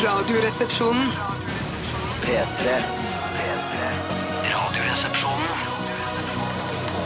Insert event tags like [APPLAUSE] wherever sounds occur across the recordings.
Radioresepsjonen. P3. Radioresepsjonen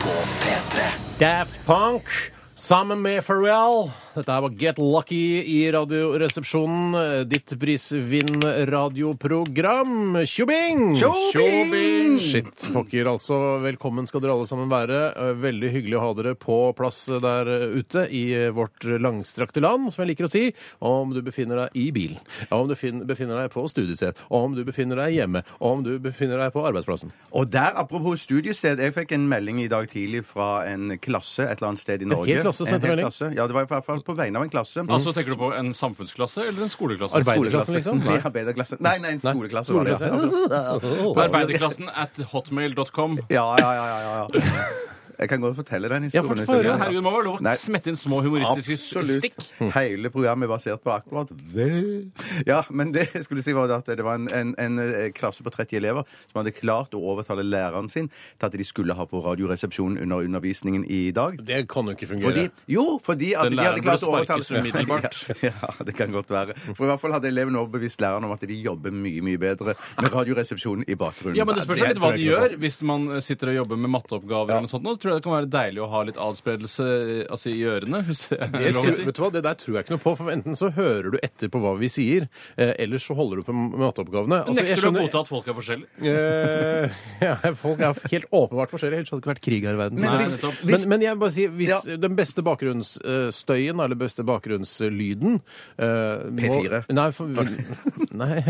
på P3. Daft Punk sammen med Pharrell. Dette her var Get Lucky i Radioresepsjonen. Ditt prisvinn-radioprogram. Tjobing! Tjobing! Shit, pokker altså. Velkommen skal dere alle sammen være. Eh, Veldig hyggelig å ha dere på plass der ute i vårt langstrakte land, som jeg liker å si. Om du befinner deg i bilen, om du befinner deg på studiested, om du befinner deg hjemme, om du befinner deg på arbeidsplassen. Og der, apropos studiested, jeg fikk en melding i dag tidlig fra en klasse et eller annet sted i Norge. Klasse En sendte hel melding? klasse. Ja, det var i hvert fall på vegne av en klasse. Altså, Tenker du på en samfunnsklasse eller en skoleklasse? Arbeiderklassen, liksom? Nei, arbeiderklasse. Nei, nei, en skoleklasse. var det, Skoleklasse, ja. [LAUGHS] Arbeiderklassen at hotmail.com. Ja, ja, ja, ja, ja. Jeg kan godt fortelle den Ja, historien. høre. Ja, Herregud, må være lov å Nei. smette inn små humoristiske Absolutt. stikk. Hele programmet er basert på akkurat det. Ja, men det jeg skulle si var at det var en, en, en eh, klasse på 30 elever som hadde klart å overtale læreren sin til at de skulle ha på Radioresepsjonen under undervisningen i dag. Det kan jo ikke fungere. Fordi, jo, fordi at Den de hadde klart å burde overtale sparkes umiddelbart. [LAUGHS] Ja, ja, det kan godt være. For i hvert fall hadde elevene overbevist læreren om at de jobber mye, mye bedre med Radioresepsjonen i bakgrunnen. Ja, men Det spørs jo litt hva de gjør. Hvis man sitter og jobber med matteoppgaver, eller noe sånt, nå, tror jeg det kan være deilig å ha litt adspredelse altså, i ørene. Hvis det er Det lov tror, å si. vet du hva, det der tror jeg ikke noe på, for enten så hører du etter på hva vi sier, eh, eller så holder du på med matteoppgavene. Altså, Nekter du å godta at folk er forskjellige? [LAUGHS] Eh, ja, folk er helt åpenbart forskjellige, ellers hadde det ikke vært krig her i verden. Men, hvis, men, men jeg vil bare si, hvis Ja. den beste bakgrunnsstøyen, eller beste bakgrunnslyden eh, P4. Nei, for, [LAUGHS] nei.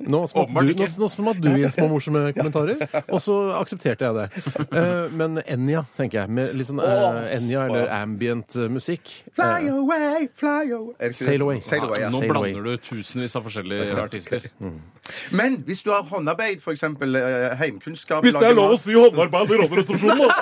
Nå smatt du, nå, nå smatt du inn små morsomme [LAUGHS] kommentarer, og så aksepterte jeg det. Eh, men Enja, tenker jeg. Med litt sånn eh, Enja eller ambient eh, musikk. Fly Eh, away, fly away. Sail away. Sail away ja. Nå Sail away. blander du tusenvis av forskjellige artister. Men hvis du har håndarbeid, f.eks. Uh, heimkunnskap Hvis det er lov å si håndarbeid i Radioresepsjonen, da!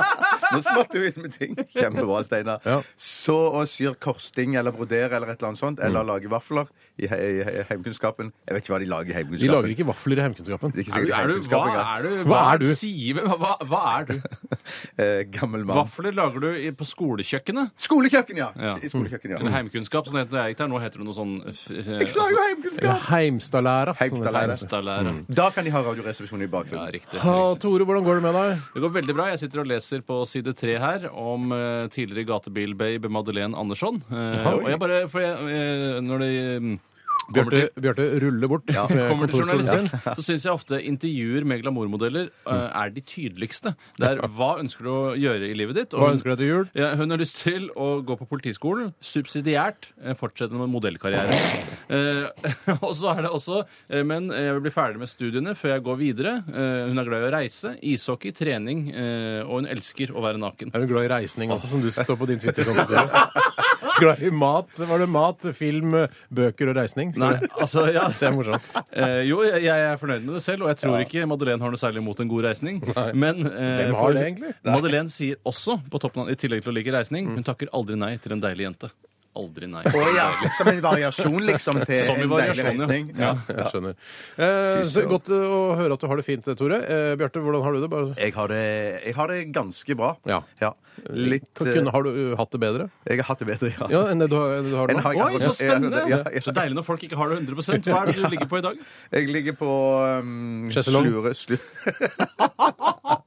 [LAUGHS] Nå smatt du inn med ting. Kjempebra, Steinar. Ja. Så å syr korsting eller brodere eller et eller annet sånt, Mm. eller lage vafler i, he i heimkunnskapen Jeg vet ikke hva de lager i heimkunnskapen. De lager ikke vafler i heimkunnskapen. Det er ikke Er du, sikkert er du, hva er du? Hva er du? Sier, hva, hva er du? [LAUGHS] Eh, gammel mann. Vafler lager du i, på skolekjøkkenet? Skolekjøkken, ja. Ja. I skolekjøkken, ja. Eller heimkunnskap, som det het da jeg gikk der. Nå heter det noe sånn eh, Jeg sa jo Eller heimkunnskap! Heimstadlæra. Heimstadlæra. Heimstadlære. Da kan de ha Radioresepsjonen i Ja, bakgrunnen. riktig. Ha, Tore, hvordan går det med deg? Det går veldig bra. Jeg sitter og leser på side tre her om eh, tidligere gatebilbabe Madeleine Andersson. Eh, og jeg bare, for jeg, eh, når det eh, Bjarte, Bjarte ruller bort Ja, Kommer til journalistikk, så syns jeg ofte intervjuer med glamourmodeller eh, er de tydeligste. Det er hva ønsker du å gjøre i livet ditt? Og Hva hun- ønsker du deg til jul? Ja, hun har lyst til å gå på politiskolen. Subsidiært eh, fortsette med modellkarriere. Eh, [LAUGHS] og så er det også eh, Men jeg vil bli ferdig med studiene før jeg går videre. Eh, hun er glad i å reise, ishockey, trening, eh, og hun elsker å være naken. Er du glad i reisning også, som du står på din Twitter-konto? [LAUGHS] Glad i mat? Var det mat, film, bøker og reisning? Nei, altså, ja. [LAUGHS] Er morsomt. Eh, jo, jeg, jeg er fornøyd med det selv, og jeg tror ikke Madeleine har noe særlig imot en god reisning. Men eh, Hvem har for- det egentlig? Madeleine sier også, på toppen av, i tillegg til å like reisning, hun takker aldri nei til en deilig jente. Aldri nei. Oh, ja, som en variasjon, liksom, til Som i en deilig variasjon, ja. reisning. Ja. Jeg skjønner. Eh, så godt å høre at du har det fint, Tore. Eh, Bjarte, hvordan har du det? Bare... Jeg har det, jeg har det ganske bra. Ja. Litt Kan- eh, Kunne, har du uh, hatt det bedre? Jeg har hatt det bedre, ja. Ja, enn det du har, enn det du har Enn nå? har jeg Oi, så spennende! Ja, ja. Så deilig når folk ikke har det 100 Hva er det du ligger på i dag? Jeg ligger på um, Sjeselong? slure, slu, [LAUGHS]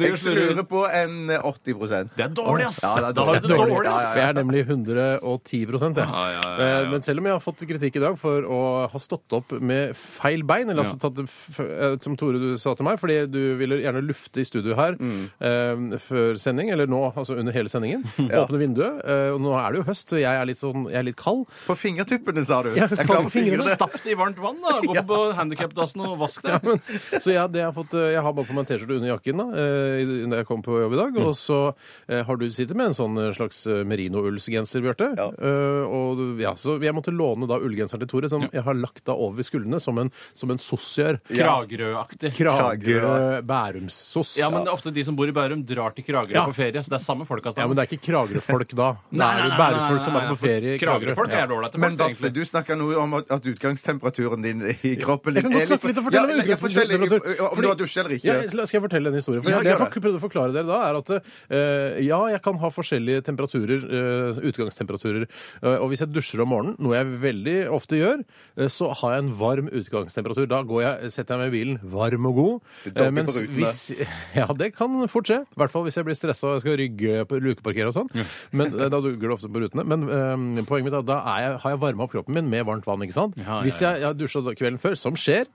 Jeg slurer på en eh, 80% Det er dårlig, ass! Ja, det er dårlig. det er dårlig, Ja, ass! Jeg er nemlig 110 jeg. Ja, ja, ja, ja. Eh, Men selv om jeg har fått kritikk i dag for å ha stått opp med feil bein, eller altså tatt det f eh, som Tore du sa til meg, fordi du ville gjerne lufte i studio her Mm. eh, før sending, eller nå, altså under hele sendingen, [LAUGHS] åpne vinduet, eh, og nå er det jo høst, så jeg er litt, sånn, jeg er litt kald. På fingertuppene, sa du. Ja, Jeg på fingrene. fingrene. Stapp det i varmt vann, da! Gå [LAUGHS] på handikapdassen og vask det. [LAUGHS] Men, så jeg, det jeg, har fått, eh, jeg har bare på meg en T-skjorte under jakken da, eh, i- når jeg kom på jobb i dag, og så eh, har du sittet med en sånn eh, slags eh, merino-ullsgenser, Bjarte. Ja. Eh, og ja, så jeg måtte låne da ullgenseren til Tore, som jeg har lagt da over skuldrene som en, som en soss gjør. Kragerø-aktig. Kragerø Bærumssoss. Ja, men det er ofte de som bor i Bærum, drar til Kragerø Ja. på ferie. Så det er samme folka. Ja, men det er ikke Kragerø-folk da. [LAUGHS] Det Nei, er nei, jo nei, Bærumsfolk som er på ferie i Kragerø. Kragerø-folk er ålreite Men folk, Basle, egentlig. du snakka noe om at, at utgangstemperaturen din i kroppen Jeg kan godt snakke litt og fortelle om Tore. Om du har dusja eller ikke. Skal jeg fortelle en historie? For Ja, det jeg for- prøvde å forklare dere da, er at eh, ja, jeg kan ha forskjellige temperaturer, eh, utgangstemperaturer. Eh, og hvis jeg dusjer om morgenen, noe jeg veldig ofte gjør, eh, så har jeg en varm utgangstemperatur. Da går jeg, setter jeg meg i bilen varm og god. Eh, mens hvis [LAUGHS] Ja, det kan fort skje. I hvert fall hvis jeg blir stressa og jeg skal rygge på lukeparkere og sånn. Men eh, Da dugger det ofte på rutene. Men poenget mitt er at da er jeg, har jeg varma opp kroppen min med varmt vann. ikke sant? Ja, ja, Hvis jeg, jeg dusja kvelden før, som skjer,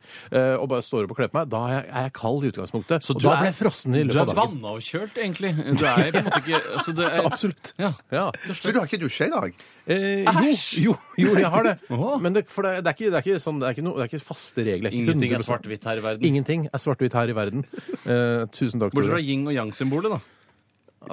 og bare står opp og kler på meg, da er jeg, er jeg kald i utgangspunktet. Så og da er- blir jeg frossen i Du løpet er av dagen. vannavkjølt, egentlig. Du er på en måte ikke altså det er, [LAUGHS] Absolutt. Ja. Ja. Så du har ikke dusja i dag? Eh, jo, jo, jo, jeg har det. [LAUGHS] Men det, for det, det, er ikke, det, er ikke sånn, det, er ikke noe, det er ikke faste regler. Ingenting er 100%. svart-hvitt her i verden. Ingenting er svart-hvitt her i verden. Eh, tusen takk, Bortsett fra Tore. yin og yang-symbolet, da.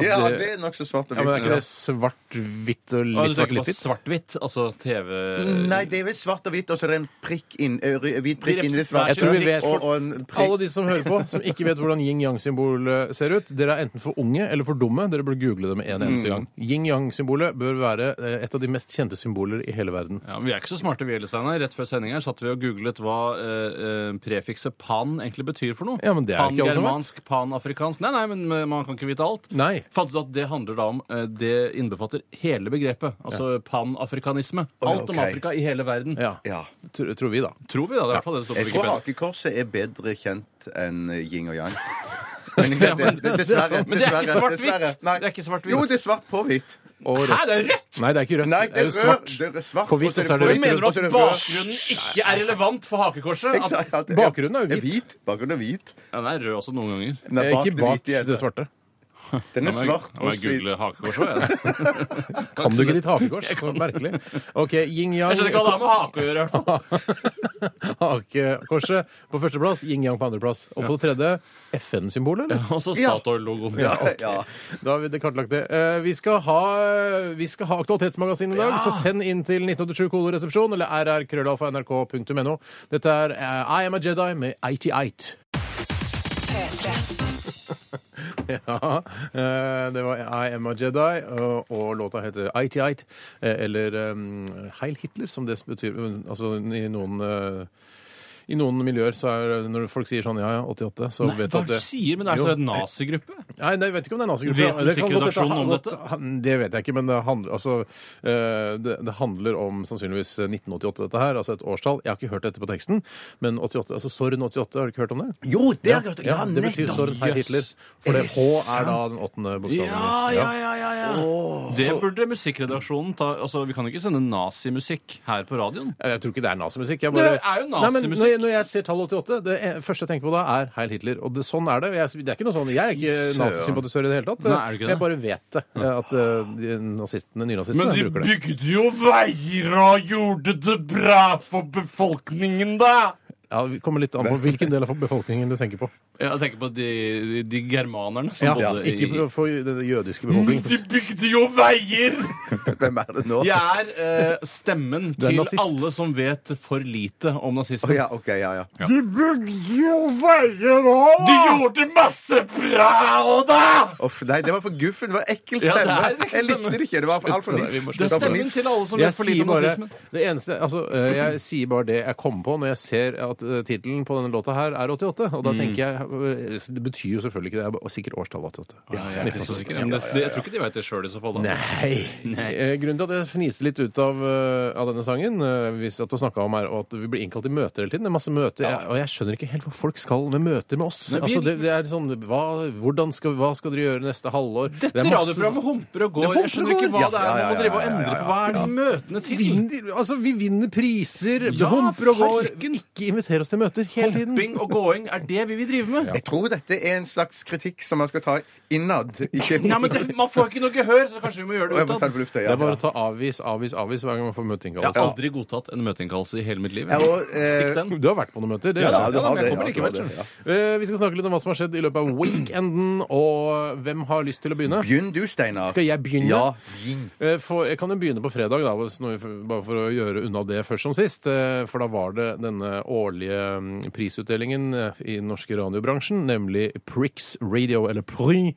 Ja, det- er nokså svart og Ja, men er hvitt. ikke det svart-hvitt og litt svart-litt-hvitt? svart-hvitt, altså TV Nei, det er vel svart og hvitt, og så er det en prikk inn, ø, hvit prikk De inni det svarte. Jeg tror vi vet og, og en prikk. Alle de som hører på, som ikke vet hvordan yin-yang-symbolet ser ut, dere er enten for unge eller for dumme. Dere burde google det med en eneste gang. Yin-yang-symbolet bør være eh, et av de mest kjente symboler i hele verden. Ja, men Vi er ikke så smarte, vi heller, Steinar. Rett før sending her satt vi og googlet hva eh, eh, prefikset pan egentlig betyr for noe. Ja, men det er ikke alle som vet. Pan-germansk, pan-afrikansk Nei, nei, men eh, man kan ikke vite alt. Nei. Fant ut at det handler da om eh, Det innbefatter hele begrepet. Altså pan-afrikanisme. Alt om ok. Afrika i hele verden. Ja, Ja. tr- tror vi, da. Tror vi, da. Det er i hvert fall det som står Jeg tror Wikipedia. hakekorset er bedre kjent enn yin og yang. [LAUGHS] Men det, det, det, dessverre. Men det er ikke dessverre, svart-hvitt. dessverre. Nei. Det er ikke svart-hvitt. Jo, det er svart på hvitt. Og Hæ, det er rødt! Nei, det er ikke rødt. Nei, det er jo rød. svart. Det er svart. På hvitt, og så er det rødt. Mener du at bakgrunnen ikke er relevant for hakekorset? At, Bakgrunnen er jo hvit. Bakgrunnen er hvit. ja, den er rød også noen ganger. Den er Eh, bak Ikke det bak hvite det svarte. [LAUGHS] Den er svart. må jeg google hakekors òg, jeg. [LAUGHS] Kan du ikke ditt hakekors? Så merkelig. OK, yin-yang. Jeg skjønner ikke hva det har med hake å gjøre. i hvert fall. [LAUGHS] Hakekorset på førsteplass, yin-yang på andreplass. Og på tredje FN-symbolet, eller? Og så Statoil-logoen. Ja, ja. Da har vi det kartlagt det. Eh, Vi skal ha, vi skal ha Aktualitetsmagasin i dag, så send inn til 1987 kodoresepsjon eller rrkrøllalfa.nrk.no. Dette er eh, I Am A Jedi med 88. [LAUGHS] Ja, eh, det var I Am A Jedi, og, og låta heter 88, eh, eller Heil Hitler, som det betyr. Altså i noen eh, i noen miljøer så er når folk sier sånn ja, ja, 88, så Nei, vet du hva at er det du sier? Men det er Jo. så en nazigruppe. Nei, nei, jeg vet ikke om det er nazigruppe. Vet Det kan godt- musikkredaksjonen om godt- dette? han- Det vet jeg ikke, men det handler, altså, eh, det, det handler om sannsynligvis 1988, dette her. Altså et årstall. Jeg har ikke hørt dette på teksten, men 88, altså Sorn 88, har du ikke hørt om det? Jo, det har jeg hørt. Ja, det betyr nettopp. Sorn herr Hitler. For det H er da den åttende bokstaven. Ja, ja, ja, ja Det burde musikkredaksjonen ta Altså, Vi kan ikke sende nazimusikk her på radioen. Jeg tror ikke det er nazimusikk. jeg Det er jo Nei, men nazimusikk. Når, jeg, når jeg ser tallet 88, det er- første jeg tenker på da, er Heil Hitler. Og det, sånn er det. Jeg, det er ikke noe sånn, jeg er ikke nazisympatisør i det hele tatt. Nei, er ikke det? Jeg bare vet det. At uh, de nazistene, nynazistene bruker det. bygde jo veier og gjorde det bra for befolkningen, da! Ja, Vi kommer litt an på hvilken del av befolkningen du tenker på. Jeg tenker på de, de, de germanerne som Ja, bodde ikke i på- for den jødiske befolkningen. bygde jo veier! [LAUGHS] Hvem er det nå? Jeg er eh, stemmen Du er til nazist. alle som vet for lite om Å, nazisme. ja, ok, ja, ja. De bygde jo veier òg! De gjorde masse bra da! Uff, nei, det var for guffen. Det var ekkel Ja, det stemme. er ekkel jeg likte det ikke. Det var altfor Vi nifst. må Det er stemmen til alle som Jeg vet for lite om bare, nazisme. det eneste, altså, eh, jeg sier bare det jeg kommer på når jeg ser at uh, tittelen på denne låta her er 88. Og da tenker jeg eh, Det betyr jo selvfølgelig ikke det. Det er sikkert årstallet 88. Ja, jeg er så sikker. Men det, det, jeg tror ikke de vet det sjøl i så fall. Da. Nei. [LAUGHS] Nei. Grunnen til at jeg fniste litt ut av, eh, av denne sangen, eh, hvis at du om her, og at vi blir innkalt til møter hele tiden, det er masse møter, ja. og jeg skjønner ikke helt hva folk skal med møter med oss. Nei, vi- altså, det, det er sånn, hva, hvordan skal, hva skal dere gjøre neste halvår? Dette Det er radioprogrammet humper og går. Humper Jeg skjønner ikke hva Ja, det er man må drive og endre på. Hva er de møtene til? Vinner, altså, vi vinner priser, det humper og går. Ikke inviter oss til møter hele tiden. Hopping og gåing er det vi vil drive med. Jeg tror dette er en slags kritikk som man skal ta innad. Ikke [LAUGHS] Ja, men det, Man får ikke noe gehør, så kanskje vi må gjøre det utad. det er bare ja. å ta avvis, avvis, avvis hver gang man får Jeg har møteinnkallelse. aldri godtatt en møteinnkallelse i hele mitt liv. Ja, og, eh, Stikk den. Du har vært på noen møter, det Ja, da, du ja, har men jeg det, kommer ja, likevel. skjønner du. Eh, Vi skal snakke litt om hva som har skjedd i løpet av weekenden, og hvem har lyst til å begynne? Begynn du, Steinar. Skal jeg begynne? Ja. begynn. Eh, For, jeg kan jo begynne på fredag, da, hvis noe- bare for å gjøre unna det først som sist. eh, For da var det denne årlige mm, prisutdelingen eh, i den norske radiobransjen, nemlig Prix Radio, eller Prix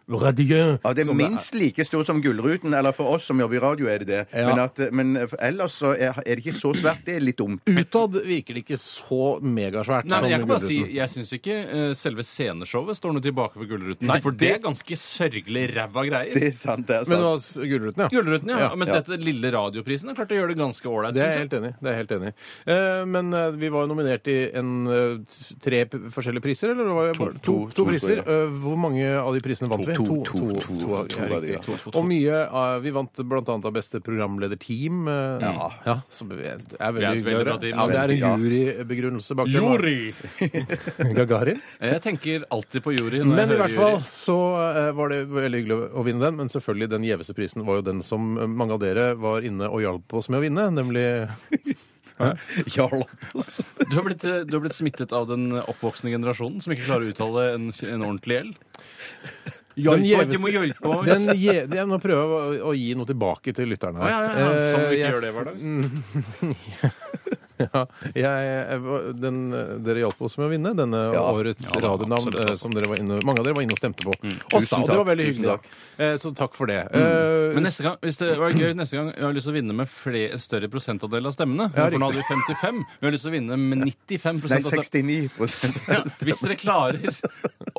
Radio. Ja, det er minst like stort som Gullruten. Eller for oss som jobber i radio, er det det. Ja. Men, at, men ellers så er, er det ikke så svært. Det er litt dumt. Utad virker det ikke så megasvært Nei, som men jeg kan bare si, Gullruten. jeg syns ikke eh, selve sceneshowet står noe tilbake for Gullruten. Nei, for det er ganske sørgelig ræva greier. Det er sant, det er Men sant. Men s- Gullruten, ja. Gullruten, ja. Ja, Mens ja. dette lille radioprisen har klart å gjøre det ganske ålreit. Det er synes jeg helt enig. Det er jeg helt enig i. Eh, men eh, vi var jo nominert i en, eh, tre p- forskjellige priser, eller? Det var jo bare to, to, to, priser. tror Eh, hvor mange av de prisene vant vi? To, to, to, to, to, to, ja, riktig. Og mye av Vi vant annet av beste programlederteam. eh, Ja. ja som er, veldig hyggelig å bra høre. team. Ja, det er en jurybegrunnelse bak det. Jury! [LAUGHS] Gagarin. Jeg tenker alltid på jury. når Men jeg i hvert fall jury. så eh, var det veldig hyggelig å vinne den. Men selvfølgelig den gjeveste prisen var jo den som mange av dere var inne og hjalp oss med å vinne, nemlig [LAUGHS] Jarl. Du har, blitt, du har blitt smittet av den oppvoksende generasjonen som ikke klarer å uttale en, en ordentlig L. Den gjeveste du må hjelpe oss. Den je, jeg må prøve å, å gi noe tilbake til lytterne. her. ja, ja, ja. Som Eh, vi ikke jeg- gjør det hver dag. [LAUGHS] Ja, jeg, jeg, den, dere hjalp oss med å vinne denne Ja. årets Ja da, radionavn absolutt, eh, som dere var inne, mange av dere var inne og stemte på. Mm. Oss da, Tusen og det var veldig tusen hyggelig. takk. Eh, så takk for det. Eh, Men neste gang, hvis det var gøy, neste gang jeg har lyst til å vinne med flere, større prosentandel av stemmene. Ja, for nå hadde vi 55. Vi har lyst til å vinne med 95 Nei, av stemmene. 69 Ja, hvis dere klarer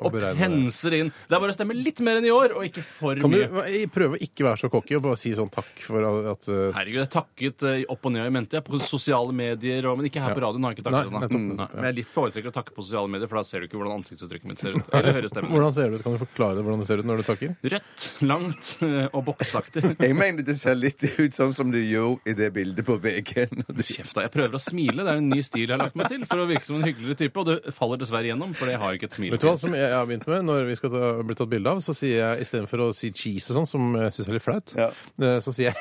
å og penser inn. Det er bare å stemme litt mer enn i år, og ikke for kan du Kan du prøve å ikke være så cocky og bare si sånn takk for at uh... Herregud, jeg takket uh, opp og ned i mente. På sosiale medier, og, men ikke her på radioen. har jeg ikke takket ennå. Mm. Nei, Men jeg foretrekker å takke på sosiale medier, for da ser du ikke hvordan ansiktsuttrykket mitt ser ut. Eller hører stemmen. Hvordan ser det ut? Kan du forklare det, hvordan det ser ut når du takker? Rødt, langt eh, og boksaktig. [LAUGHS] Jeg mener det ser litt ut sånn som du gjorde i det bildet på VG-en. Kjeft da, jeg prøver å smile. Det er en ny stil jeg har lagt meg til for å virke som en hyggeligere type, og det faller dessverre gjennom, for jeg har ikke et smil. Vet du hva som jeg har begynt med når vi skal ta, bli tatt bilde av? Så sier jeg istedenfor å si cheese og sånn, som jeg syns er litt flaut, Ja. eh, så sier jeg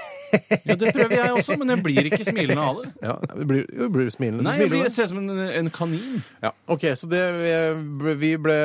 Ja, det prøver jeg også, men jeg blir ikke smilende av det. [LAUGHS] ja, det blir, det blir smilende. Nei, jeg, smiler blir, jo. ser ut som en, en kanin. Ja. OK, så det vi ble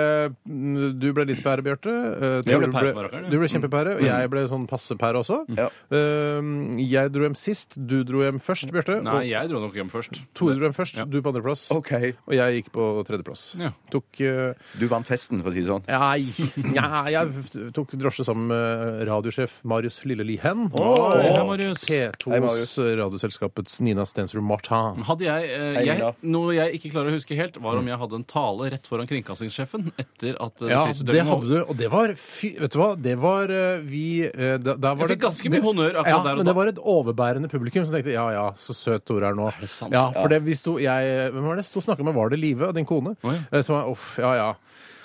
Du ble litt pære, Bjarte. Eh, Jeg ble Tore pæremarakeren, ja. Du ble kjempepære, og jeg ble sånn passe pære også. Ja. Eh, jeg dro hjem sist. Du dro hjem først, Bjarte. Nei, og jeg dro nok hjem først. Tore dro hjem først. Du på andreplass. OK. Og jeg gikk på tredjeplass. Ja. Tok eh, Du vant testen, for å si det sånn. Nei, [LAUGHS] ja, jeg tok drosje sammen med radiosjef Marius Lille-Lihen hei, og Marius. Hei, P2s radioselskapets Nina Stensrud Martin. Hadde jeg, eh, Hei, jeg Noe jeg ikke klarer å huske helt, var om jeg hadde en tale rett foran kringkastingssjefen etter at eh, Ja, det hadde du, og det var fy, Vet du hva, det var eh, vi eh, da, da var Jeg fikk det- ganske mye det- honnør akkurat ja, der og Men da. det var et overbærende publikum som tenkte ja ja, så søt Tore er nå. det sant? Ja, for det, vi sto, jeg, Hvem var det? jeg Sto og snakka med Var det Live, din kone? Å, ja. Eh, Som var uff, ja ja.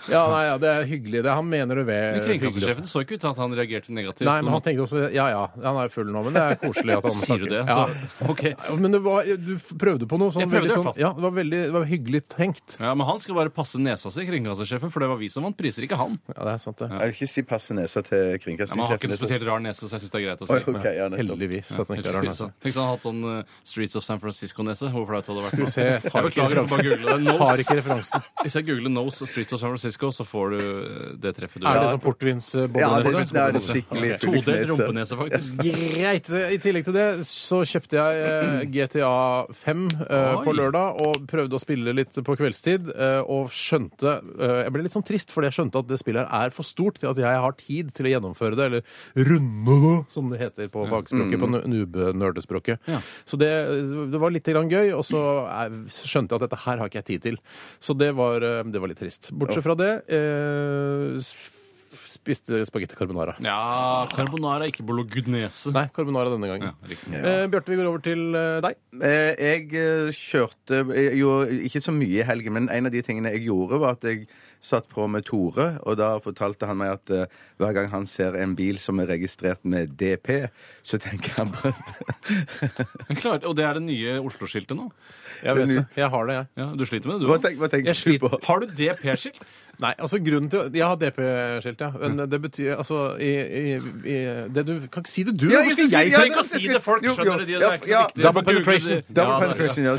Ja, nei, ja, det er hyggelig. Det, han mener det ved Men. Kringkastingssjefen så ikke ut til at han reagerte negativt. Nei, men han tenkte også ja ja, han er jo full nå, men det er koselig at han [LAUGHS] Sier du det? Ja. Så, ok. Ja, Men det var, du prøvde på noe sånn Jeg prøvde veldig i hvert sånn fall. Ja, det var veldig det var hyggelig tenkt. Ja, Men han skal bare passe nesa si, kringkastingssjefen, for det var vi som vant priser, ikke han. Ja, det er sant, det. Jeg vil ikke si passe nesa til Ja, men han har ikke en spesielt rar nese, så jeg syns det er greit å si. si. okay, ja. Heldigvis at han ikke har rar nese. Tenk hvis han hadde hatt sånn uh, Streets of San Francisco-nese. Hvor flaut hadde det vært? Skal vi se, Jeg tar beklager, bare google det. referansen. Tar ikke referansen. Hvis jeg googler Nose og Streets of San Francisco, så får du eh, det treffet du Er det sånn Ja, det, portvinsboblenese? det er det skikkelig Todelt rumpenese, faktisk. Greit. I tillegg til det så kjøpte jeg eh, GTA 5 eh, på lørdag og prøvde å spille litt på kveldstid. eh, og skjønte eh, Jeg ble litt sånn trist, fordi jeg skjønte at det spillet her er for stort til at jeg har tid til å gjennomføre det, eller runde det, som det heter på fagspråket, på noob-nerdespråket. Ja. Så det, det var litt grann gøy, og så skjønte jeg at dette her har ikke jeg tid til. Så det var, eh, det var litt trist. Bortsett fra det eh, spiste spagetti carbonara. Ja, carbonara, ikke bolognese. Nei, carbonara denne gangen. Ja, riktig. Eh, Bjarte, vi går over til eh, deg. Eh, Jeg eh, kjørte jeg gjorde ikke så mye i helgen, men en av de tingene jeg gjorde, var at jeg satt på med Tore, og da fortalte han meg at eh, hver gang han ser en bil som er registrert med DP, så tenker han på at [LAUGHS] Men klart, og det er det nye Oslo-skiltet nå? Jeg vet det. Jeg har det, jeg. Ja, Du sliter med det, du Hva òg? tenk- hva tenker Jeg du sliter. på? Har du DP-skilt? Nei, altså grunnen til Jeg har DP-skilt, ja. Men det betyr altså i, i, i det du Kan ikke si det du, Ja, hvorfor skal jeg trenger ikke å si det, folk Jo, jo. skjønner det. Det er ikke så Ja, viktig. double penetration. Ja, Double penetration, ja.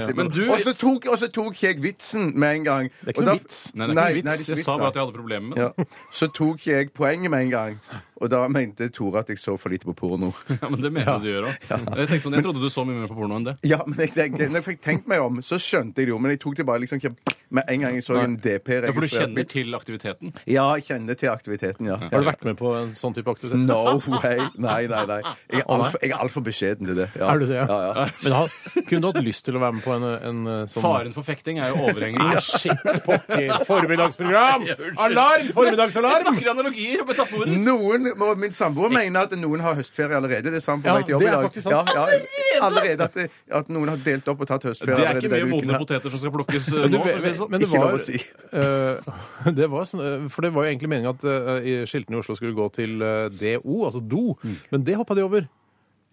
Og så tok, tok jeg vitsen med en gang. Det er ikke Og noe vits. Nei, det er ikke noe vits. Jeg sa bare at jeg hadde problemer med det. Ja. Så tok jeg poenget med en gang. Og da mente Tore at jeg så for lite på porno. [LAUGHS] Ja, men det mener du gjør òg. Jeg, tenkte sånn, jeg trodde du så mye mer på porno enn det. Ja, men jeg, jeg, når jeg fikk tenkt meg om, så skjønte jeg det jo. Men jeg tok det bare liksom ikke med en gang jeg så en DP Ja, For du kjenner til aktiviteten? Ja, jeg kjenner til aktiviteten, ja. Har du vært med på en sånn type aktivitet? No way. Nei, nei, nei. Jeg er altfor alt beskjeden til det. Ja. Er du det, ja? Ja, ja. Men har, kunne du hatt lyst til å være med på en, en eh, sånn Faren for fekting er jo overhengende. ja, shit, pokker! Formiddagsprogram! Alarm! Formiddagsalarm! Vi snakker analogier og metaforer. Noen, og Min samboer mener at noen har høstferie allerede. Det sa han på Ja, vei til jobb det i er dag. faktisk sant. Ja, ja, allerede at, at noen har delt opp og tatt høstferie. Det er allerede ikke mye denne uken modne her. poteter som skal plukkes [LAUGHS] eh, nå. for å si det sånn. men det Ikke lov var, å si. eh, [LAUGHS] det var sånn, eh, For det var jo egentlig meningen at eh, i skiltene i Oslo skulle gå til eh, DO, altså do, men det hoppa de over.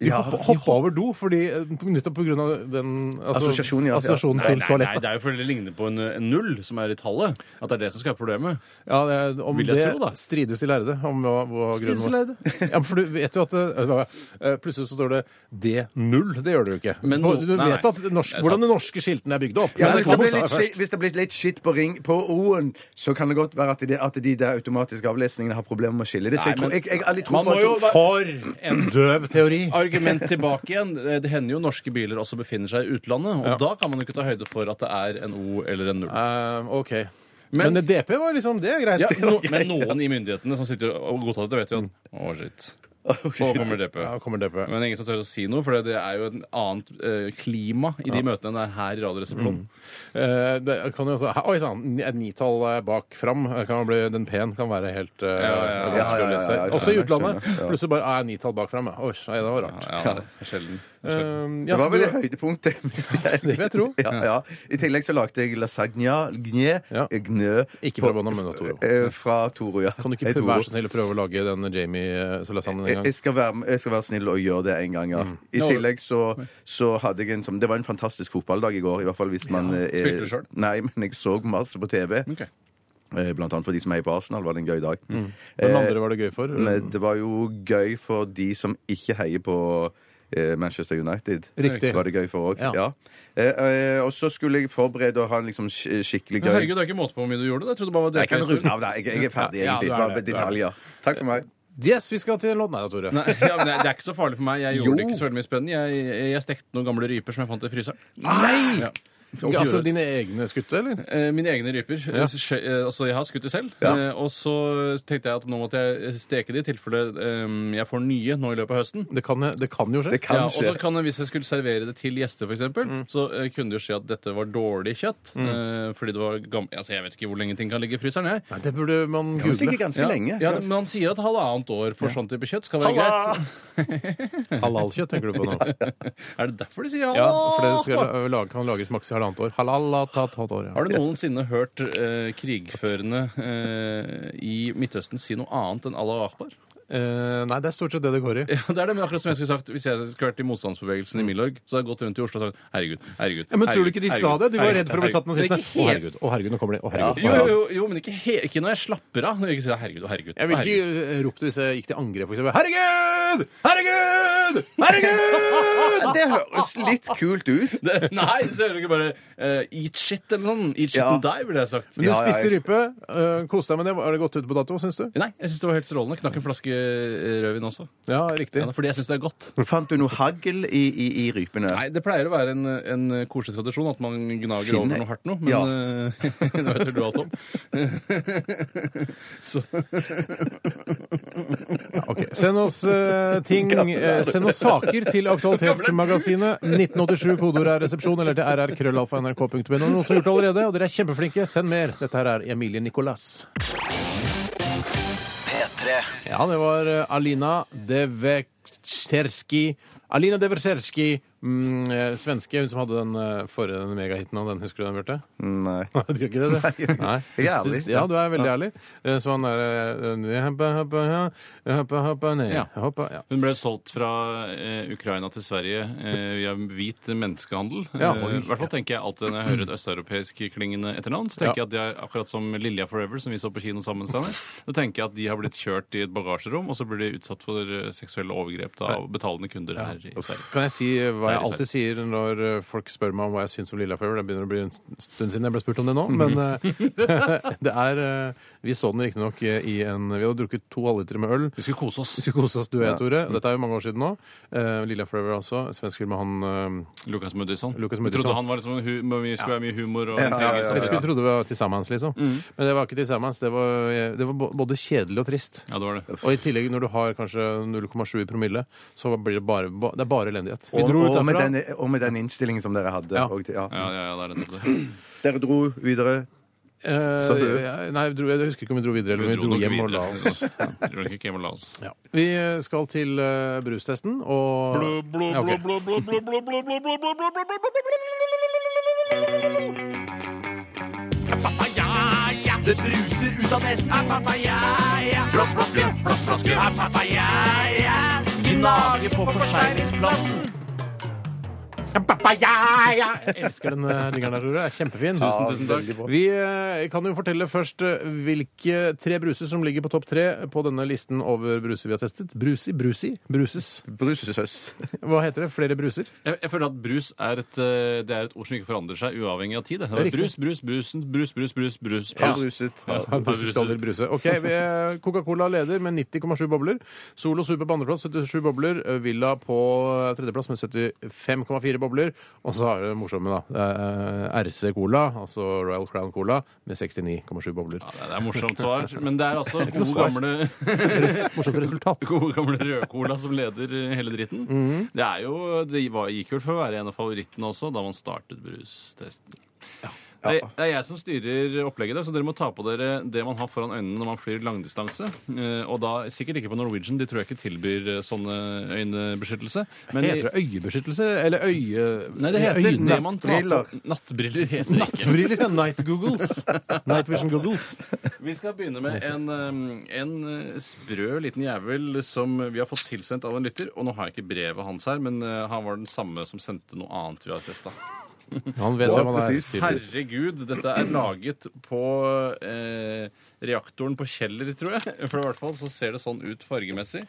De Ja, hoppa, de over do fordi, eh, nettopp på grunn av den altså, Assosiasjonen, ja. assosiasjonen Nei, til toalettet. nei, det er jo fordi det ligner på en, en null som er i tallet. At det er det som skal være problemet. Ja, det, om Vil jeg det tro, da. strides de lærde om hva, hva grunnen var. [LAUGHS] Ja, for du vet jo at det, eh, Plutselig så står det D0. Det gjør det jo ikke. Men På- no- du nei, vet nei. at det norsk, Det er hvordan de norske skiltene er bygd opp. Ja, Men men hvis, det blir litt, skitt shit- hvis det blir litt shit på, ring, på O-en, så kan det godt være at de, at de der automatiske avlesningene har problemer med å skille det. Så Nei, jeg, tror- men- jeg, jeg, har litt tro Man på må at- jo være- For en døv teori! Argument tilbake igjen. Det hender jo norske biler også befinner seg i utlandet. Og Ja. da kan man jo ikke ta høyde for at det er en O eller en null. Eh, OK. Men- Men, DP var liksom Det er greit. Ja, no, [LAUGHS] men noen i myndighetene som sitter og godtar dette, vet jo at Å, shit. Nå kommer DP. Ja, kommer DP. Men ingen som tør å si noe, for det er jo et annet eh, klima i de møtene enn det er her i Radioresepsjonen. Eh, det kan jo også Oi sann, et nitall eh, bak fram. Kan bli, den P-en kan være helt eh, ja, ja. Ja, ja, ja, ja, Også i utlandet. ja. Plutselig bare er nitall bak fram. Oi, det var rart. Ja, det er sjelden. Det ja. Eh, Det var vel du- høydepunktet. Det vil jeg tro. [LAUGHS] Ja, ja. I tillegg så lagde jeg lasagna gnje, Ja. gnø Ikke fra av Toro. eh, fra Toro, ja. Kan du ikke være så snill å prøve å lage den Jamie-lasagnen en gang? jeg, skal være, jeg skal være snill og gjøre det en gang, ja. I tillegg så, så hadde jeg en sånn Det var en fantastisk fotballdag i går, i hvert fall hvis man ja. Spilte du selv? Nei, men jeg så masse på TV. Ok. Eh, Blant annet for de som heier på Arsenal, var det en gøy dag. Hvem Eh, andre var det gøy for? Men det var jo gøy for de som ikke heier på eh, Manchester United. Riktig. Var det gøy for òg. Ja. Ja. Eh, eh, og så skulle jeg forberede å ha en liksom sk- skikkelig Men gøy herregud, det er ikke måte på hvor mye du gjorde. det. Jeg trodde bare det Jeg kan runde av det. Jeg, jeg er ferdig, egentlig. er Det var er detaljer. Takk for meg. Yes, vi skal til en låt. Nei da, Tore. Nei, ja, men det er ikke så farlig for meg. Jeg Jo. gjorde det ikke så veldig mye spennende. Jeg, jeg stekte noen gamle ryper som jeg fant i fryseren. Nei! Ja. Altså dine egne skutte, eller? Eh, Mine egne ryper. Ja. Eh, eh, Altså, jeg har skutt det selv. Ja. Eh, Og så tenkte jeg at nå måtte jeg steke det i tilfelle eh, jeg får nye nå i løpet av høsten. Det kan, det kan jo skje. Det kan Ja, og så kan jeg, Hvis jeg skulle servere det til gjester, for eksempel, så eh, kunne det jo skje at dette var dårlig kjøtt. eh, fordi det var gammelt Altså, Jeg vet ikke hvor lenge ting kan ligge i fryseren. jeg. Nei, det burde man Det stikker google. ganske lenge. Ja, men Man sier at halvannet år for sånn type kjøtt skal være greit. [LAUGHS] Halalkjøtt tenker du på nå. [LAUGHS] Er det derfor de sier Ja, for det skal lage, kan lages maks i halvannet år. Halal, tatt, tatt år, ja. Har du noensinne hørt eh, krigførende eh, i Midtøsten si noe annet enn Allah akbar? Eh, nei, det er stort sett det det går i. Ja, det er det, men akkurat som jeg skulle sagt Hvis jeg skulle vært i motstandsbevegelsen i Milorg, så hadde jeg gått rundt i Oslo og sagt herregud, herregud. Ja, men tror du ikke de herregud, sa det? De var redd for å bli tatt nazistene. Å, herregud, å, herregud, nå kommer de. Å, herregud. Jo, jo, jo, jo, men ikke, he, ikke når jeg slapper av. Når jeg ikke sier herregud og herregud. Jeg ville ikke ropt det hvis jeg gikk til angrep, for eksempel. Herregud! Herregud! Herregud! Det høres litt kult ut. Det, nei, så hører du ikke bare eh, eat shit eller noe sånt. Eat shit Ja. and die, ville jeg sagt. Men du Ja, ja, spiste ja. rype. Uh, Koste deg med det. Har det gått ut på dato, syns du? Nei, jeg syns det var helt strålende. Knakk en flaske eh, rødvin også. Ja, riktig. Ja, fordi jeg syns det er godt. Fant du noe hagl i, i, i rypene? Nei, Det pleier å være en, en koselig tradisjon at man gnager Finne- over noe hardt noe. Men Ja. eh, [LAUGHS] det vet vel du alt om. [LAUGHS] Så Ok, Send oss uh, ting uh, Send oss saker til Aktualitetsmagasinet. 1987 kodeord er resepsjon eller til rrkrøllalfa.nrk.no. Noen som har gjort det allerede, og dere er kjempeflinke. Send mer. Dette her er Emilie Nicolas. P3 Ja, det var eh, Alina Deveksterski. Alina Deverserski, mm, eh, svenske, hun som hadde den eh, forrige den megahiten av den. Husker du den, Bjarte? Nei. [LAUGHS] Du gjør ikke det? du? Nei. Jeg er ærlig. Ja, du er veldig ærlig. Eh, Så han er ja. Ja. Ja. Hun ble solgt fra uh, Ukraina til Sverige uh, via hvit menneskehandel. Ja. I hvert fall tenker jeg alltid Når jeg hører et østeuropeisk klingende etternavn, så tenker jeg at de er akkurat som Lilja Forever, som vi så på kino sammen. Steinar. Så tenker jeg at de har blitt kjørt i et bagasjerom, og så blir de utsatt for seksuelle overgrep av betalende kunder her i Sverige. Kan jeg si hva hva jeg alltid sier når eh, folk spør meg om hva jeg syns om Lilla Flavor. Det begynner å bli en stund siden jeg ble spurt om det nå, men [LAUGHS] eh, [LAUGHS] det er eh, Vi så den riktignok i en Vi hadde drukket to halvlitere med øl. Vi skulle kose oss. Vi skulle kose oss, du og jeg, Tore. Dette er jo mange år siden nå. Lilla Forever altså. Svensk film med han Lucas Moodysson. Lucas Jeg Vi trodde han var liksom vi skulle være mye humor og Ja, ja, ja, Jeg skulle trodde vi var til sammen, liksom. Men det var ikke til sammen. Det var, det var både kjedelig og trist. Ja, det var det. Og i tillegg, når du har kanskje 0,7 i promille, så blir det bare, det er bare elendighet. Vi dro ut og, med den, og med den innstillingen som dere hadde. Ja. og ja. Ja, ja, ja, det er nettopp det. Dere dro videre. Eh, du- jeg- nei, vi dro, jeg husker ikke om vi dro videre eller om vi dro hjem og la oss. Vi dro ikke hjem og la oss. Ja. Vi skal til uh, brustesten og Ja, ok. Det bruser ut av nesen. Papaya. Plastflaske, plastflaske. Papaya. Gnager på forseglingsplassen. Jeg elsker den uh, ringeren der, Tore. Det Kjempefin. Tusen, tusen takk. Vi eh, kan jo fortelle først eh, hvilke tre bruser som ligger på topp tre på denne listen over bruser vi har testet. Brusi, brusi, bruses. Brusesøs. [LAUGHS] Hva heter det? Flere bruser? Jeg, jeg føler at brus er et, eh, det er et ord som ikke forandrer seg uavhengig av tid. Det er Riktig. brus, brus, brusen, brus, brus, brus, brus. Ja. brus. Bruset. Ja. bruset. bruser skal vel bruse. Ok, vi Coca-Cola leder med 90,7 bobler. Solo Super på andreplass 77 bobler. Villa på tredjeplass med 75,4 bobler. Og så har du det morsomme, da. Eh, RC Cola, altså Royal Crown Cola, med 69,7 bobler. Ja, det er- morsomt svar, men det er altså gode gamle [LAUGHS] Morsomt resultat. Gode gamle rødcola som leder eh, hele dritten. Mhm. Det er jo, det var, gikk vel for å være en av favorittene også da man startet brustesten. Det, er, det er jeg som styrer opplegget, i dag, så dere må ta på dere det man har foran øynene når man flyr langdistanse. Eh, Og da sikkert ikke på Norwegian, de tror jeg ikke tilbyr eh, sånne øynebeskyttelse. Men Heter det øyebeskyttelse? Eller øye... Nei, det heter øyne- det man tar nattbriller. på. Nattbriller heter det ikke. Nattbriller, ja. Night googles. Night vision googles. Vi skal begynne med en, um, en sprø liten jævel som vi har fått tilsendt av en lytter. Og nå har jeg ikke brevet hans her, men han var den samme som sendte noe annet vi har testa. Han vet Ja, hvem han er. tydeligvis. Herregud, dette er laget på eh, reaktoren på Kjeller, tror jeg. For i hvert fall så ser det sånn ut fargemessig.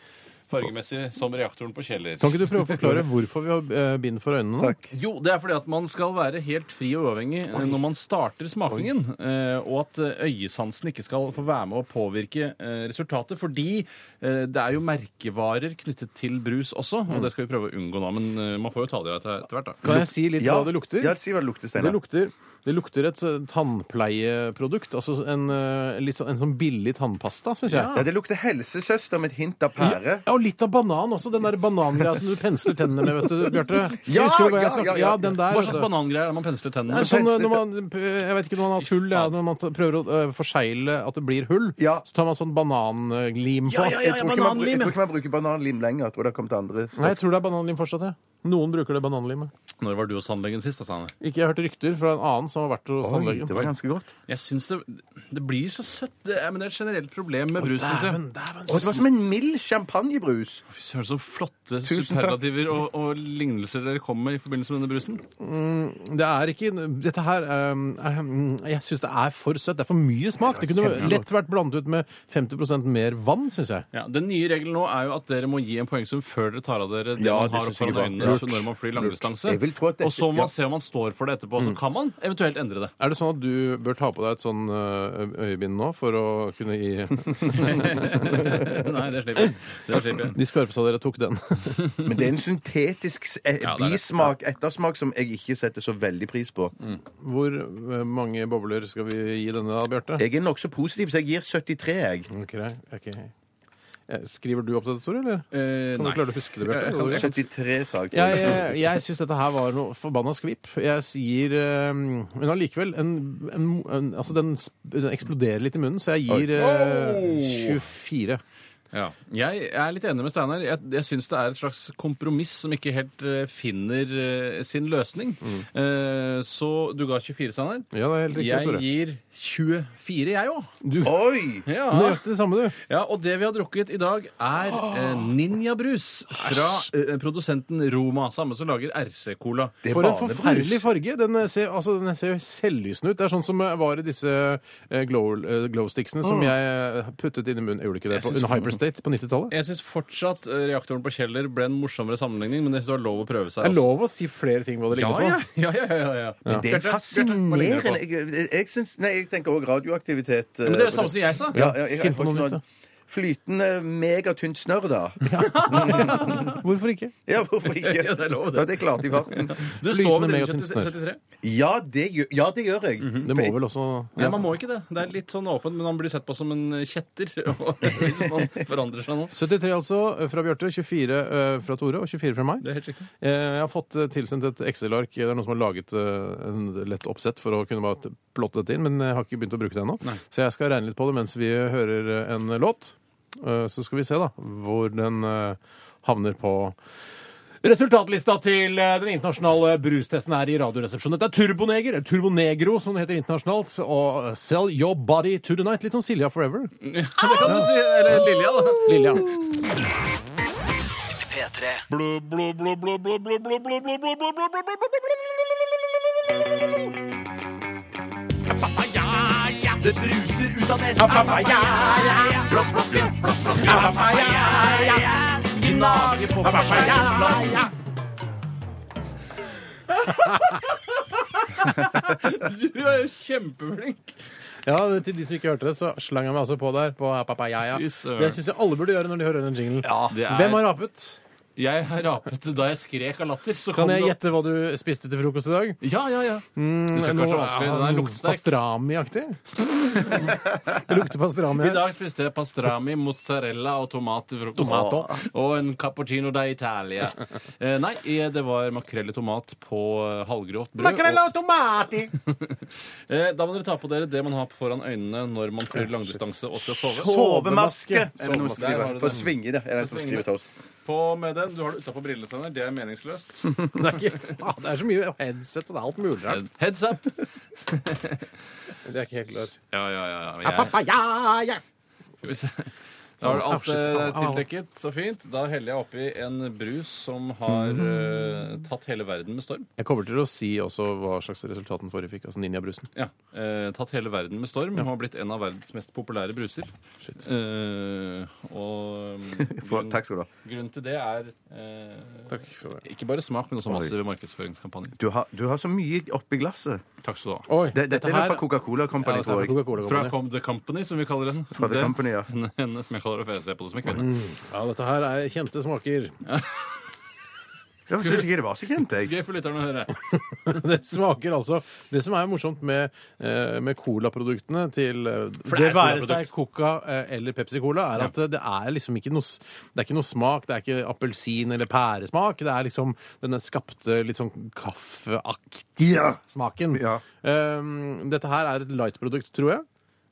Fargemessig som reaktoren på Kjeller. Kan ikke du prøve å forklare [LAUGHS] hvorfor vi har eh, bind for øynene nå? Takk. Jo, det er fordi at man skal være helt fri og uavhengig eh, når man starter smakingen. eh, Og at eh, øyesansen ikke skal få være med å påvirke eh, resultatet. Fordi eh, det er jo merkevarer knyttet til brus også, og det skal vi prøve å unngå nå. Men eh, man får jo ta det etter, etter hvert, da. Kan jeg si litt Ja, hva det lukter? Ja, si hva det lukter, Det Steinar. lukter, det lukter et eh, tannpleieprodukt. Altså en, eh, litt sånn, en sånn billig tannpasta, syns jeg. Ja, det lukter helsesøster med et hint av pære. Ja, og litt av banan også. Den der banangreia som du pensler tennene med, vet du, Bjarte. Ja, Husker du hva jeg ja, ja, ja. ja, den der. Hva vet slags du. banangreier er det man pensler tennene med? sånn eh, når man, Jeg vet ikke når man har hull, ja, når man t- prøver å eh, forsegle at det blir hull, Ja. så tar man sånn bananlim på. Jeg tror ikke man, bru- jeg tror ikke man bruker bananlim lenger. Jeg tror det har kommet andre. Nei, jeg tror det er bananlim fortsatt, jeg. Noen bruker det bananlimet. Når var du hos tannlegen sist? da, Steinar? Ikke jeg har hørt rykter fra en annen som har vært hos Oi, tannlegen. det var ganske godt. Jeg syns det, det blir så søtt. Det er, men det er et generelt problem med brus, synes jeg. Dæven, dæven, Og det var som en mild champagnebrus. Fy søren, så flotte Tusen takk. superlativer og, og lignelser dere kommer med i forbindelse med denne brusen. Det er ikke Dette her um, um, Jeg syns det er for søtt. Det er for mye smak. Det kunne lett vært blandet ut med 50% mer vann, syns jeg. Ja, Den nye regelen nå er jo at dere må gi en poengsum før dere tar av dere det Ja, man det har synes jeg foran var øynene lurt. når man flyr langdistanse. Jeg vil tro at dette- Og så må man ja. se om man står for det etterpå. Så kan man eventuelt endre det. Er det sånn at du bør ta på deg et sånn ø- øyebind nå for å kunne gi [LAUGHS] [LAUGHS] Nei, det slipper jeg. Det slipper jeg. De skarpeste av dere tok den. [LAUGHS] Men det er en syntetisk s- eh, det er det. bismak, ettersmak, som jeg ikke setter så veldig pris på. Hvor ø, mange bobler skal vi gi denne, da, Bjarte? Jeg er nokså positiv, så jeg gir 73, jeg. Ok, ok. Eh, Skriver du opp dette, Tore? eller? Eh, Kan du nei. klare å huske det, Jeg kan Bjarte? 73, sa jeg. Jeg, jeg, jeg syns dette her var noe forbanna skvip. Jeg gir eh, Men allikevel en, en, en, Altså, den, den eksploderer litt i munnen, så jeg gir eh, 24. Ja. Jeg er litt enig med Steinar. Jeg, jeg syns det er et slags kompromiss som ikke helt eh, finner eh, sin løsning. Eh, så du ga 24, Steinar. Ja, det er helt riktig, Jeg Tore. gir 24, jeg òg. Du, Oi! Ja. Nøyaktig det samme, du. ja, og det vi har drukket i dag, er eh, Ninja-brus fra eh, produsenten Roma. Samme som lager RC-cola. Det er For en forferdelig farge. Den ser, altså, den ser jo selvlysende ut. Det er sånn som eh, var i disse eh, glow, eh, glow sticksene som jeg eh, puttet inn i munnen. Jeg gjorde ikke det Jeg på, under. State på 90-tallet. Jeg syns fortsatt eh, reaktoren på Kjeller ble en morsommere sammenligning, men jeg synes det var lov å prøve seg. Det er lov å si flere ting hva det Ja, ligner på. ja, ja, ja, ja, ja. Det er Bjarte, Bjarte, hva ligner det på? fascinerende. Jeg, jeg, syns, nei, jeg tenker også radioaktivitet. Ja, Men det er jo samme som jeg sa. Ja, ja, jeg, Finn på jeg, noe jeg, nytt, Flytende megatynt snørr, da. [LAUGHS] Hvorfor ikke? Ja, hvorfor ikke? [LAUGHS] Ja, det er lov, det. Ja, det klarte klart i farten. Du står med det din 73? Ja, det gjør, ja, det gjør jeg. Det må vel også Nei, man må ikke det. Det er litt sånn åpent, men man blir sett på som en kjetter [LAUGHS] hvis man forandrer seg nå. 73 altså fra Bjarte, 24 eh, fra Tore og 24 fra meg. Det er helt riktig. Eh, Jeg har fått eh, tilsendt et Excel-ark. Det er noen som har laget en lett oppsett for å kunne bare plotte dette inn, men jeg har ikke begynt å bruke det ennå. Så jeg skal regne litt på det mens vi hører en låt. Eh, Så skal vi se da hvor den eh, havner på Resultatlista til eh, den internasjonale brustesten er i Radioresepsjonen. Dette er Turboneger, Turbonegro som det heter internasjonalt. Og Sell Your Body to the Night. Litt sånn Silja Forever. Ja, det kan du si. Eller Lilja, da. Lilja. P3. Papaya, det bruser ut av nesen. Blåsflaske, blåsflaske. Papaya, gnager på papaya. [LAUGHS] Du er jo kjempeflink. Ja, Til de som ikke hørte det, så slang jeg meg altså på der. på søren. Det syns jeg alle burde gjøre når de hører den jinglen. Ja, er- Hvem har rapet? Jeg har rapet da jeg skrek av latter. Så Kan kom jeg det- gjette hva du spiste til frokost i dag? Ja, ja, ja. det skal ikke være så vanskelig. Den er luktsterk. Pastrami-aktig? [LAUGHS] det lukter pastrami I her. dag spiste jeg pastrami, mozzarella og tomat til frokost. Tomato. Og en cappuccino da Italia. [LAUGHS] Eh, nei, eh, det var makrell i tomat på eh, halvgrovt brød. Makrella og tomati! [LAUGHS] Eh, da må dere ta på dere det man har foran øynene når man flyr langdistanse og skal sove. Sovemaske! Er det noen som Der har skriver? du For svinger svinge det. Er det en som Svinge skriver til oss? På med den. Du har det utapå brillene, Steinar. Det er meningsløst. [LAUGHS] Det er, ikke, [LAUGHS] faen, det er så mye headset, og det er alt mulig rart. [LAUGHS] Heads up! Det er ikke helt klart. Ja, ja, ja. ja. Jeg, Papaya! skal vi se. Da du alt eh, tildekket. Så fint. Da heller jeg oppi en brus som har eh, tatt hele verden med storm. Jeg kommer til å si også hva slags resultat den forrige fikk. Altså ninjabrusen. Ja, eh, Tatt hele verden med storm. Har blitt en av verdens mest populære bruser. Eh, og [LAUGHS] mm, For, grunn, takk skal du ha. grunnen til det er eh, Takk for det. ikke bare smak, men også massive markedsføringskampanjer. Du har, du har så mye oppi glasset. Takk skal du ha. Oi, Det, dette er fra Coca-Cola ja, Company, dette er tror fra jeg. Coca-Cola Fra Company. Com The Company, som vi kaller den. Fra The Det- Company, ja. henne, [LAUGHS] henne som jeg det, for jeg ser på det som en kvinne. Ja, dette her er kjente smaker. Jeg syns ikke det var så kjent, jeg. Gøy for lytterne å høre. [LAUGHS] Det smaker altså Det som er morsomt med, eh, med colaproduktene til eh, For det, det er være colaprodukt. seg Coca eh, eller Pepsi Cola, er at eh, det er liksom ikke noe s- Det er ikke noe smak. Det er ikke appelsin- eller pæresmak. Det er liksom denne skapte, litt sånn kaffeaktige smaken. Ja. Um, dette her er et light-produkt, tror jeg.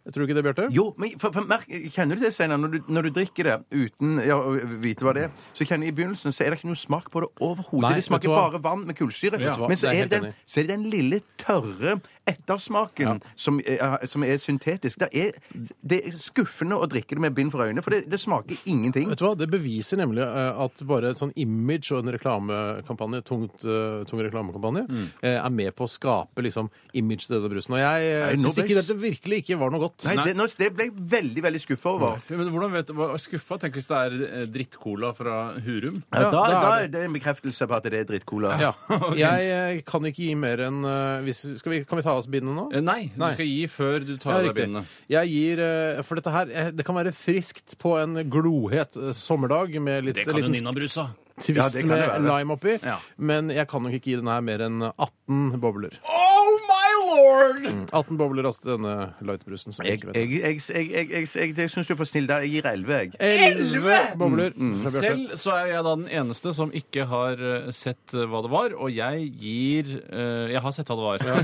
Jeg du ikke det, Bjarte? Jo, men for, for, merk, Kjenner du det, Steinar? Når, du- når du drikker det uten ja, å vite hva det er, så kjenner jeg i begynnelsen så er det ikke noe smak på det overhodet. Det vet du smaker hva? bare vann med kullsyre. Vet du hva? Men så Det er er, helt det den, enig så er det den lille, tørre ettersmaken som, er, som er syntetisk. Det er, det er skuffende å drikke det med bind for øynene, for det, det smaker ingenting. Vet du hva? Det beviser nemlig eh, at bare et sånn image og en reklamekampanje, tungt, eh, tung reklamekampanje, eh, er med på å skape liksom image til denne brusen. Og jeg uh, Nei, nå syns ble ikke dette virkelig ikke var noe godt. Nei, det, nå, det ble jeg veldig, veldig skuffa over. Men hvordan vet du, Skuffa? Tenk hvis det er eh, drittcola fra Hurum. Ja, da, da er da det- er det en bekreftelse på at det er drittcola. Ja. [LAUGHS] Jeg eh, kan ikke gi mer enn eh, hvis, skal vi, Kan vi ta oss bindene nå? Eh, Nei, Nei. du skal gi før du tar av deg bindene. Jeg gir eh, For dette her eh, Det kan være friskt på en glohet eh, sommerdag med litt Det kan jo liten Nina Brus, da. Twist Ja, det kan det med lime oppi. Ja. Men jeg kan nok ikke gi den her mer enn 18 bobler. Oh my lord! 18 bobler altså denne lightbrusen. som jeg Jeg, jeg, jeg, jeg, jeg, jeg, jeg, jeg syns du er for snill der. Jeg gir 11, jeg. 11 bobler fra Bjarte. Selv så er jeg da den eneste som ikke har eh, sett eh, hva det var, og jeg gir eh, Jeg har sett hva det var.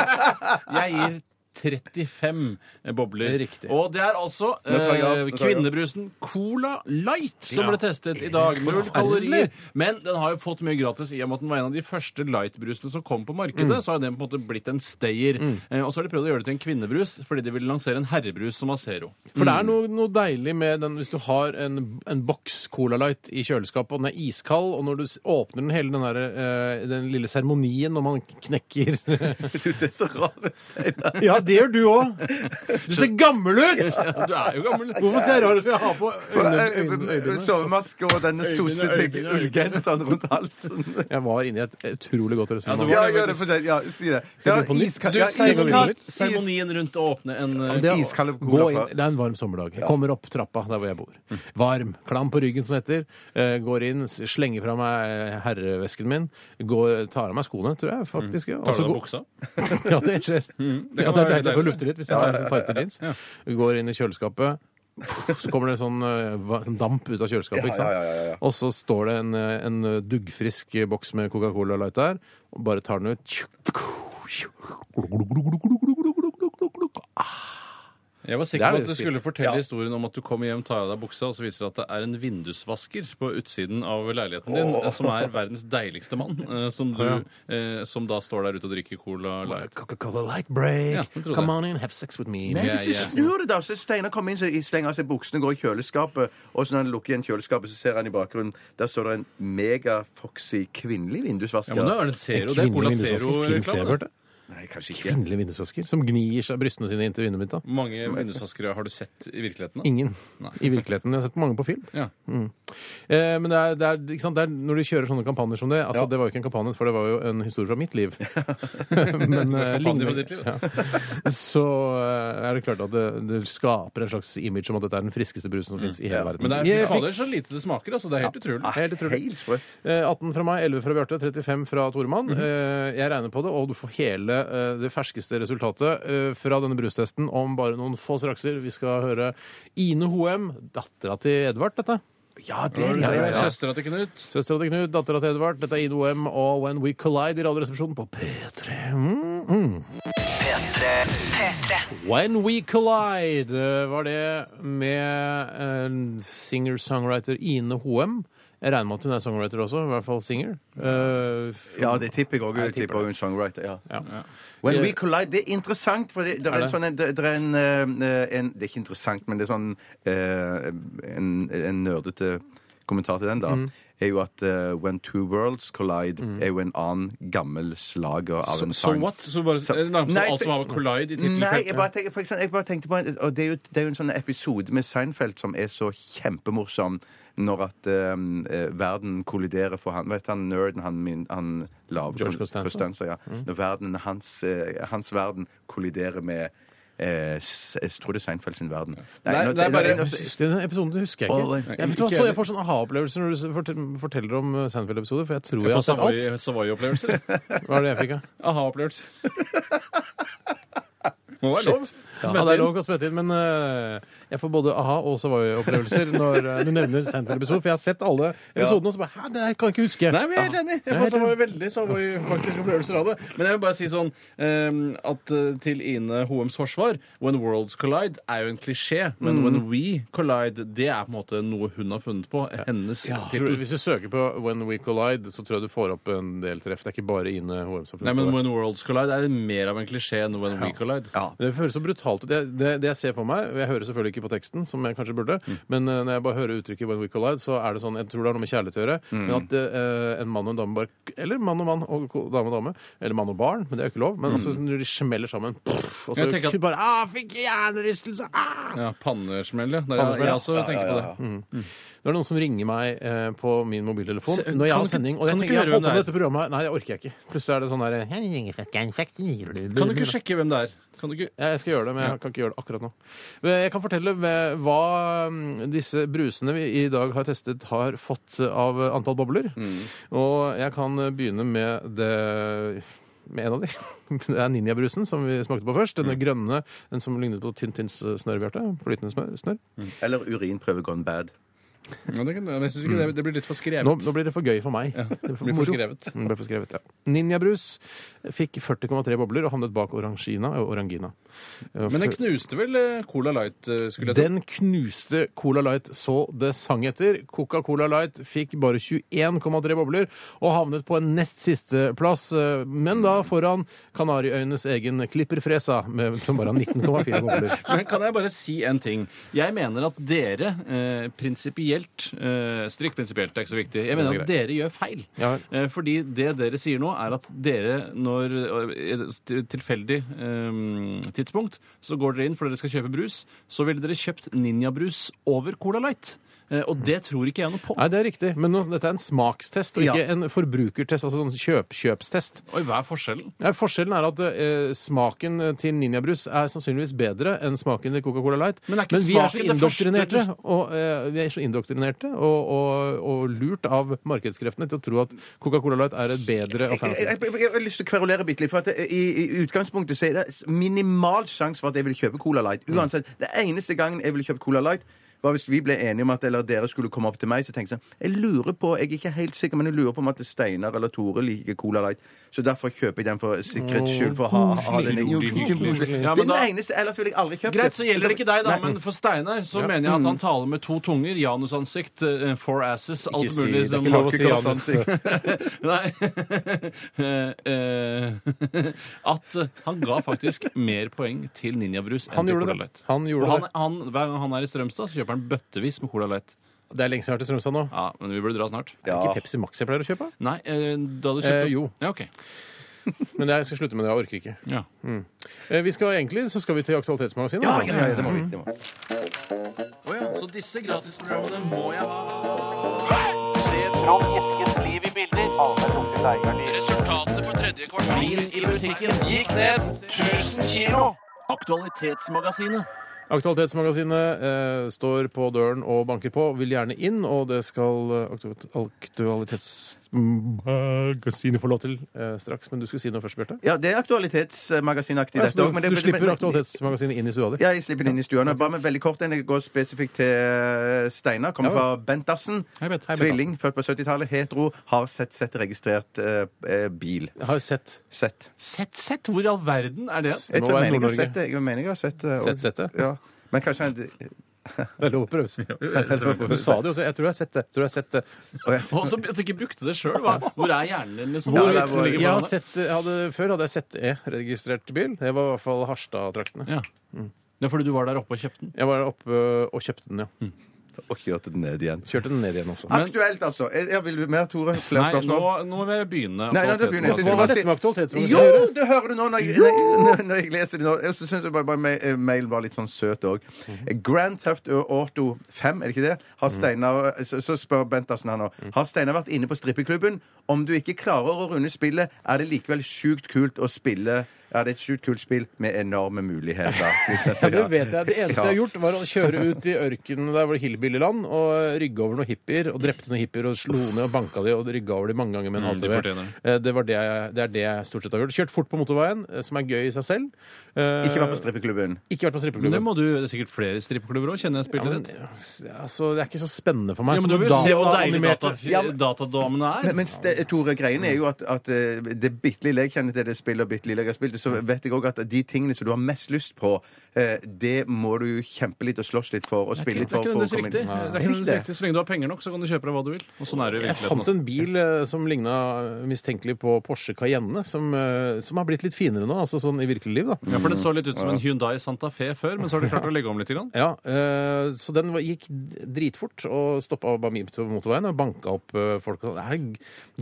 [LAUGHS] jeg gir 35 bobler. Riktig. Og det er altså eh, kvinnebrusen Cola Light som Ja. ble testet i dag. Null kalorier. Men den har jo fått mye gratis i og med at den var en av de første lightbrusene som kom på markedet. Så har den på en måte blitt en stayer. Eh, og så har de prøvd å gjøre det til en kvinnebrus fordi de ville lansere en herrebrus som har zero. For det er noe, noe deilig med den hvis du har en, en boks Cola Light i kjøleskapet, og den er iskald, og når du åpner den hele den, der, eh, den lille seremonien når man knekker [LAUGHS] Du ser så rar ut, Steinar. Ja, det gjør du òg! Du ser gammel ut! Du er jo gammel. Hvorfor ser jeg rar ut? For jeg har på øyne, øyne, Eh, øynene. Sovemaske og denne Øynene, sossete øynene, ullgenseren rundt halsen. Jeg var inne i et utrolig godt resonnement. Ja, gjør det for deg. Ja, si det. Ja, iskald- seremonien, iskald- rundt å åpne en eh, cola inn, det er en varm sommerdag. Jeg kommer opp trappa der hvor jeg bor. Varm. Klam på ryggen, som det heter. Eh, Går inn, slenger fra meg eh, herrevesken min. Går, tar av meg skoene, tror jeg faktisk. ja. Tar du av buksa? [LAUGHS] Ja, det skjer. det ja, det er være deilig å lufte litt hvis jeg tar sånn tighte jeans. Går inn i kjøleskapet. Så kommer det sånn, eh, sånn damp ut av kjøleskapet. ikke sant? Ja, ja, ja. Og så står det en, eh, en duggfrisk boks med Coca-Cola Light der, og bare tar den ut. Jeg var Det sikker er på at du fint. skulle fortelle historien om at du kommer hjem, tar av deg buksa, og så viser det at det er en vindusvasker på utsiden av leiligheten din, eh, som er verdens deiligste mann, eh, som, du, eh, som da står der ute og drikker Cola Light. Coca-Cola Light break. Ja, jeg Come det. on in, have sex with me. Nei, hvis ja. du snur det, da, så Steinar kommer inn, så slenger av seg buksene, går i kjøleskapet, og så når han lukker igjen kjøleskapet, så ser han i bakgrunnen Der står det en megafoxy kvinnelig vindusvasker. Ja, men da er det Zero, det er Cola vindusvasker. Zero-reklame. Nei, kanskje ikke. Kvinnelige vindusvasker som gnir seg brystene sine inntil vinduet mitt. da. Mange vindusvaskere har du sett i virkeligheten? da? Ingen i virkeligheten. Jeg har sett mange på film. Ja. Eh, men det er, det, er, ikke sant? det er når de kjører sånne kampanjer som det altså Det var jo ikke en kampanje, for det var jo en historie fra mitt liv. [LAUGHS] [LAUGHS] men eh, Kampanje fra ditt liv, [LAUGHS] ja. Så eh, er det klart at det, det skaper en slags image om at dette er den friskeste brusen som finnes i hele verden. Men det er Jeg fikk- fader så lite det smaker, altså. Det er helt utrolig. Helt utrolig. Helt sprøtt. Eh, 18 fra meg, 11 fra Bjarte, 35 fra Toremann. Mhm. Eh, Jeg regner på det, og du får hele eh, det ferskeste resultatet eh, fra denne brustesten om bare noen få strakser. Vi skal høre Ine Hoem, dattera til Edvard, dette. Ja, det er ja, ja, ja. Søstera til Knut. Søstera til Knut, dattera til Edvard. Dette er Ine Hoem og When We Collide i Radioresepsjonen på P3. Mm, mm. P3. When We Collide eh, var det med eh, singer-songwriter Ine Hoem. Jeg regner med at hun er songwriter også, i hvert fall singer. Uh, Ja, det tipper jeg òg. Jeg tipper hun en songwriter. ja. ja. When We Collide, det er interessant, for det, det, Er er, det? sånn en, det, det er en, eh, en Det er ikke interessant, men det er sånn eh, en, en nerdete kommentar til den, da. Mm. Er jo at uh, When Two Worlds Collide er jo en annen gammel slager av en So what? Så bare, Så- er det nærmest Nei, alt som har Collide i Nei, jeg bare, tenker, for eksempel, jeg bare tenkte på en, og det er, jo, det er jo en sånn episode med Seinfeld som er så kjempemorsom når at eh, verden kolliderer for han Vet han nerden han, min, han lav, George Costanza? ja. Når verden, hans, eh, hans verden kolliderer med eh, Jeg tror det er Seinfeld sin verden. Nei, nå- det er bare- nå- Episoden, det den episoden husker jeg ikke. Jeg, vet så jeg får sånn aha-opplevelser når du forteller om eh, Seinfeld-episoder, for jeg tror jeg Jeg har sett alt. Savoy- Savoy-opplevelser. Hva er det jeg fikk, da? Aha-opplevelser. [LAUGHS] Må være lov. Ja, det er lov å smette inn, men eh, jeg får både aha- og Savoy-opplevelser når eh, du nevner Seinfeld-episoden. for jeg har sett alle episodene, og så bare Hæ, det her kan jeg ikke huske. Nei, men jeg er helt enig. Jeg får så veldig Savoy faktisk opplevelser av det. Men jeg vil bare si sånn eh, at eh, til Ine Hoems forsvar When Worlds Collide er jo en klisjé, men When We Collide, det er på en måte noe hun har funnet på. Hennes Tror, tittel. hvis du søker på When We Collide, så tror jeg du får opp en del treff. Det er ikke bare Ine Hoem som har Nei, men på det. When Worlds Collide er mer av en klisjé enn When We Collide. Det føles så brutalt ut. Det, det, det jeg ser for meg Jeg hører selvfølgelig ikke på teksten, som jeg kanskje burde, men eh, når jeg bare hører uttrykket 'when we collide', så er det sånn Jeg tror det har noe med kjærlighet å gjøre, men at eh, en mann og en dame bare Eller mann og mann og dame og dame. Eller mann og barn, men det er jo ikke lov. Men altså når de smeller sammen pff, Og så Jeg at- [LAUGHS] bare ah, 'Fikk hjernerystelse!' Ah! Ja, Pannesmell, ja. Jeg, jeg også tenker på det. Det er noen som ringer meg eh, på min mobiltelefon Se- når jeg har sending. Og jeg tenker jeg høre har hvem holdt på med det er? dette programmet. Nei, det orker jeg ikke. Plutselig er det sånn derre Kan du ikke sjekke hvem det er? Kan du ikke Ja, jeg skal gjøre det, men jeg kan ikke gjøre det akkurat nå. Jeg kan fortelle hva- mm, disse brusene vi i dag har testet, har fått av antall bobler. Og jeg kan begynne med det med en av de. [LAUGHS] Det er ninjabrusen som vi smakte på først. Denne grønne, den som lignet på Tynn Tynns snørr, Bjarte. Flytende snørr. Mm. Eller urinprøve gone bad. ja, det, kan, jeg synes ikke det, det blir litt for skrevet. Nå, nå blir det for gøy for meg. Det det blir for skrevet. Mm, Det ble for skrevet, ja. Ninjabrus fikk 40,3 bobler og havnet bak Orangina og Orangina. Men den knuste vel eh, Cola Light, eh, skulle jeg ta? Den knuste Cola Light så det sang etter. Coca-Cola Light fikk bare 21,3 bobler og havnet på en nest siste plass, eh, men da foran Kanariøyenes egen Klipperfresa, med, som bare har 19,4 [LAUGHS] bobler. Men kan jeg bare si en ting? Jeg mener at dere eh, prinsipielt eh, Stryk prinsipielt, det er ikke så viktig. Jeg mener er at dere gjør feil. Ja. Eh, fordi det dere sier nå, er at dere, når eh, tilfeldig eh, tidspunkt, så går dere inn for dere skal kjøpe brus, så ville dere kjøpt Ninja-brus over Cola Light. Eh, og det tror ikke jeg noe på. Nei, det er riktig. Men nå, dette er en smakstest, og Ja. ikke en forbrukertest. Altså sånn kjøp-kjøpstest. Oi, hva er forskjellen? Ja, forskjellen er at eh, smaken til ninjabrus er sannsynligvis bedre enn smaken til Coca-Cola Light. Men er ikke vi er så smaken det første og, eh, vi er så indoktrinerte og, og, og lurt av markedskreftene til å tro at Coca-Cola Light er et bedre Jeg, alternativ. jeg, jeg, jeg har lyst til å kverulere bitte litt. For at i, I utgangspunktet så er det minimal sjanse for at jeg vil kjøpe Cola Light. Uansett, Det eneste gangen jeg ville kjøpt Cola Light, var hvis vi ble enige om at eller dere skulle komme opp til meg. Så tenkte jeg sånn Jeg lurer på, jeg er ikke helt sikker, men jeg lurer på om at Steinar eller Tore liker Cola Light. Så derfor kjøper jeg den for sikkerhets skyld. For å ha, ha den i Jo, koselig. Ja, Det men er da- den eneste, ellers ville jeg aldri kjøpt Greit, så gjelder det ikke deg, da. Nei. Men for Steinar så mener jeg at han taler med to tunger. Janusansikt, eh, four asses, alt si mulig. det. Det er ikke lov å si Janusansikt. Janus. [LAUGHS] Nei [LAUGHS] Eh, eh, At eh, han ga faktisk mer poeng til Ninjabrus enn Han til Cola. Light. Han gjorde Og han, det. han, hver gang han er i Strømstad, så kjøper han bøttevis med Cola Light. Det er lenge siden jeg har vært i Strømstad nå. Ja, Men vi burde dra snart. Er det ikke Pepsi Max jeg pleier å kjøpe? Nei, eh, da du kjøpte Eh, jo. Ja, ok. [LAUGHS] Men jeg skal slutte med det. Jeg orker ikke. Ja. Eh, vi skal egentlig så skal vi til Aktualitetsmagasinet. Ja, ja, ja, det må vi. Det må. vi. Så disse gratisprogrammene må jeg ha. Se Trond Eskens liv i bilder. Resultatet for tredje kvartal i musikken gikk ned 1000 kilo. Aktualitetsmagasinet. Aktualitetsmagasinet eh, står på døren og banker på, vil gjerne inn, og det skal eh, Aktualitetsmagasinet få lov til eh, straks. Men du skulle si noe først, Bjarte? Ja, det er aktualitetsmagasinaktig, Ja, så du, du slipper Aktualitetsmagasinet inn i stua di? Ja, jeg slipper det inn i stua. Nå, Bare med veldig kort en. Jeg går spesifikt til eh, Steinar. Kommer Ja. fra Bentassen. Hei, Bent. Hei, Tvilling, født på 70-tallet. Hetero. Har sett sett registrert eh, eh, bil. Jeg har sett Sett. Sett, sett! Hvor i all verden er det? Det Jeg må tror være mener jeg har sett det. Jeg mener jeg har sett det. og- Sett settet? Ja. Men kanskje han [LAUGHS] Det er lov å prøve. Du sa det jo også. Jeg tror jeg har sett det. Jeg tror jeg har sett det. Ja. [LAUGHS] Og så at du ikke brukte det sjøl. Hvor er hjernen din? liksom? Ja, Hvor det er vitsen hvor- ligger Jeg har sett, jeg hadde, før hadde jeg sett E-registrert bil. Det var i hvert fall Harstad-traktene. Ja. Det er fordi du var der oppe og kjøpte den? Jeg var oppe og kjøpte den, ja. Og kjørte den ned igjen. Kjørte den ned igjen også. Aktuelt, altså. Jeg, vil mer, Tore? Flere Nei, nå, spørsmål? nå vil jeg begynne. Nei, nei, begynner jeg. Hva var dette med Aktualitetsmagasinet Jo, gjøre? det hører du nå når jeg, når, når jeg leser det nå. Jeg syns bare, bare ma- eh, mailen var litt sånn søt òg. Grand Theft Auto 5, er det ikke det? Har Steinar, så, så spør Bentersen her nå. Har Steinar vært inne på strippeklubben? Om du ikke klarer å runde spillet, er det likevel sjukt kult å spille ja, det er et sjukt kult spill med enorme muligheter. [LAUGHS] Ja, det vet jeg. Det eneste Ja. jeg har gjort, var å kjøre ut i ørkenen der hvor det hillbillyland, og rygge over noen hippier, og drepte noen hippier, og slo ned og banka de, og rygga over de mange ganger med en Mm, ATV. Eh, Det, var det, jeg, det er det jeg stort sett har gjort. Kjørt fort på motorveien, eh, som er gøy i seg selv. Eh, Ikke vært på strippeklubben. Ikke vært på Men det strippeklubben. må du, det er sikkert flere strippeklubber òg, kjenner jeg Ja, spiller men, altså, det er ikke så spennende for meg. Ja, men du vil jo se hvor deilig data, Ja, datadamene er. Men, men det, Tore, greien er jo at, at det bitte lille jeg kjenner til det spillet, og bitte lille jeg har spilt så vet jeg òg at de tingene som du har mest lyst på, eh, det må du jo kjempe litt og slåss litt for og spille litt litt det er for. ikke for å nødvendigvis komme inn. riktig. Det er ikke nødvendigvis riktig. Så lenge du har penger nok, så kan du kjøpe deg hva du vil. Og sånn er det i Jeg fant en bil eh, som ligna mistenkelig på Porsche Cayenne, som, eh, som har blitt litt finere nå, altså sånn i virkelig liv, da. Ja, for Det så litt ut som en Hyundai Santa Fe før, men så har de klart å legge om litt. Grann. Ja, eh, så den gikk dritfort og stoppa bare midt på motorveien og banka opp eh, folk. Det er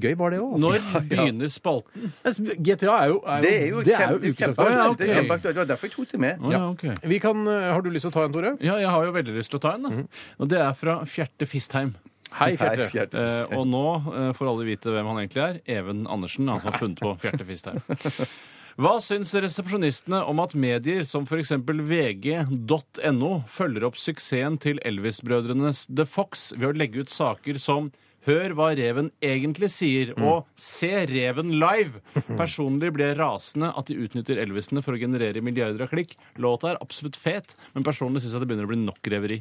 gøy bare det òg. Når [LAUGHS] begynner spalten? GTA er jo, er jo, Det er jo, det er kjempe- jo ukesaktuelt. Ja, okay. Det er var derfor jeg tok det med. Ja, ok. Vi kan, eh, har du lyst til å ta en, Tore? Ja, jeg har jo veldig lyst til å ta en. da. Og det er fra Fjerte Fistheim. Hei, Fjerte. Hei, Fjerte. Eh, og nå eh, får alle vite hvem han egentlig er. Even Andersen, han som har funnet på Fjerte Fistheim. [LAUGHS] Hva syns resepsjonistene om at medier som f.eks. vg.no følger opp suksessen til Elvis-brødrenes The Fox ved å legge ut saker som Hør hva reven egentlig sier, og se reven live! [LAUGHS] Personlig blir jeg rasende at de utnytter Elvisene for å generere milliarder av klikk. Låta er absolutt fet, men personlig syns jeg det begynner å bli nok reveri.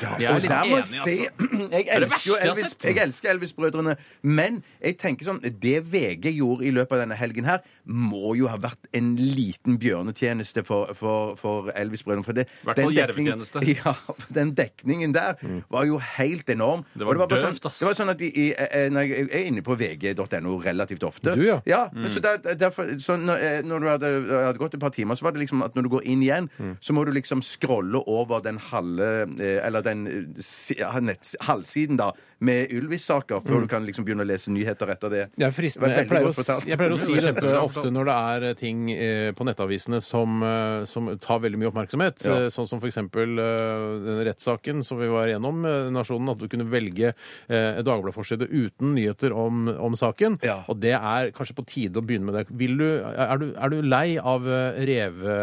Jeg er litt enig, altså. [CLEARS THROAT] Jeg er det elsker verste Elvis, jeg elsker Elvis-brødrene, men jeg tenker sånn Det VG gjorde i løpet av denne helgen her, må jo ha vært en liten bjørnetjeneste for, for, for Elvis-brødrene. For det, den dekningen- [LAUGHS] Ja, den dekningen der var jo helt enorm. Det var det var døvt, sånn, ass. Det var sånn at i, i, eh, jeg er inne på vg.no relativt ofte Du, ja. ja Mm. så, der, derfor, så når, eh, når du hadde, hadde gått et par timer, så var det liksom at når du går inn igjen, Mm. så må du liksom scrolle over den halve eh, eller den eh, nett, halvsiden, da, med Ylvis-saker, før du kan liksom begynne å lese nyheter etter det. Det er fristende. Jeg pleier, å, jeg pleier å si Det dette ofte når det er eh, ting eh, på nettavisene som, eh, som tar veldig mye oppmerksomhet. Ja. Eh, Sånn som f.eks. den rettssaken som vi var igjennom, eh, Nasjonen, at du kunne velge eh, Dagbladet-forside uten nyheter om, om saken. Ja. Og det er kanskje på tide å begynne med det. Vil du, er, du, er du lei av eh, reve,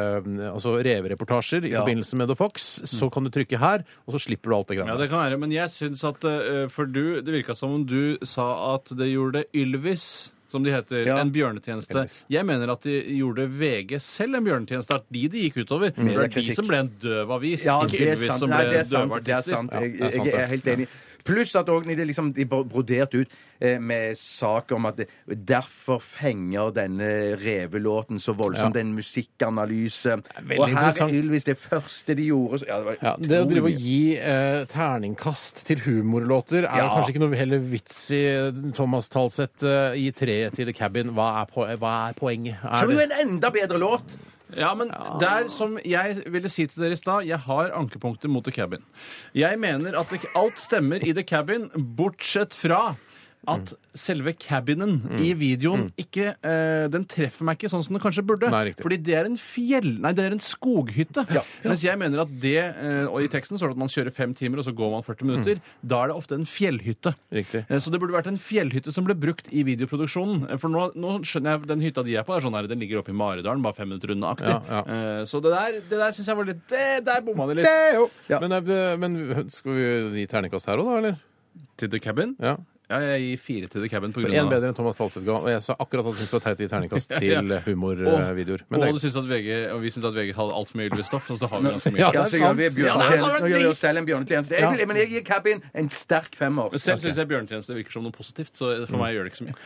altså revereportasjer i Ja. forbindelse med The Fox, så kan du trykke her, og så slipper du alt det Ja, det kan være, men jeg syns at eh, For du, det virka som om du sa at det gjorde Ylvis som de heter, Ja. en bjørnetjeneste. Ylvis. Jeg mener at de gjorde VG selv en bjørnetjeneste. At de det gikk utover. Mm. det er de som ble en døv avis, Ja, ikke Ylvis som Nei, ble det er sant. døve Det er sant. Jeg, det er sant, jeg er helt enig. Pluss at òg de liksom, de broderte ut eh, med sak om at det, derfor fenger denne revelåten så voldsomt. Ja. En musikkanalyse. Og her er Ylvis det første de gjorde. Så, ja, det Ja, Det å drive og gi eh, terningkast til humorlåter er kanskje ikke noe heller vits i. Thomas Talseth eh, gi treet til The Cabin. Hva er, po hva er poenget? Er er jo en enda bedre låt! Ja, men der som jeg ville si til dere i stad, jeg har ankepunkter mot The Cabin. Jeg mener at det, alt stemmer i The Cabin, bortsett fra at selve cabinen i videoen ikke eh, Den treffer meg ikke sånn som den kanskje burde. Nei, riktig. Fordi det er en fjell... Nei, det er en skoghytte. Mens jeg mener at det eh, Og i teksten står det at man kjører fem timer, og så går man 40 minutter. Da er det ofte en fjellhytte. Riktig. Eh, Så det burde vært en fjellhytte som ble brukt i videoproduksjonen. Eh, For nå, nå skjønner jeg den hytta de er på, er sånn her, den ligger oppe i Maridalen, bare fem minutter unna-aktig. Ja, ja. Eh, Så det der, det der syns jeg var litt det, Der bomma de litt. Men, eh, men skal vi gi terningkast her òg, da? eller? Til The Cabin? Ja. Ja, jeg gir fire til The Cabin. På Så grunn av bedre enn Thomas Talseth ga. Og jeg sa akkurat at jeg syntes det var teit å gi terningkast [LAUGHS] til Ja. humorvideoer. Men og, det du synes at VG, og vi syns at VG hadde altfor mye Ylvis-stoff, og så har vi ganske mye. Ja, Ja, det så er gjør sant. vi Ja, det er bjørnetjeneste. sant. Nå gjør vi oss selv en bjørnetjeneste. Jeg Ja. vil, men jeg gir Cabin en sterk femmer. Selv syns jeg bjørnetjeneste virker som noe positivt, så for meg gjør det ikke så mye.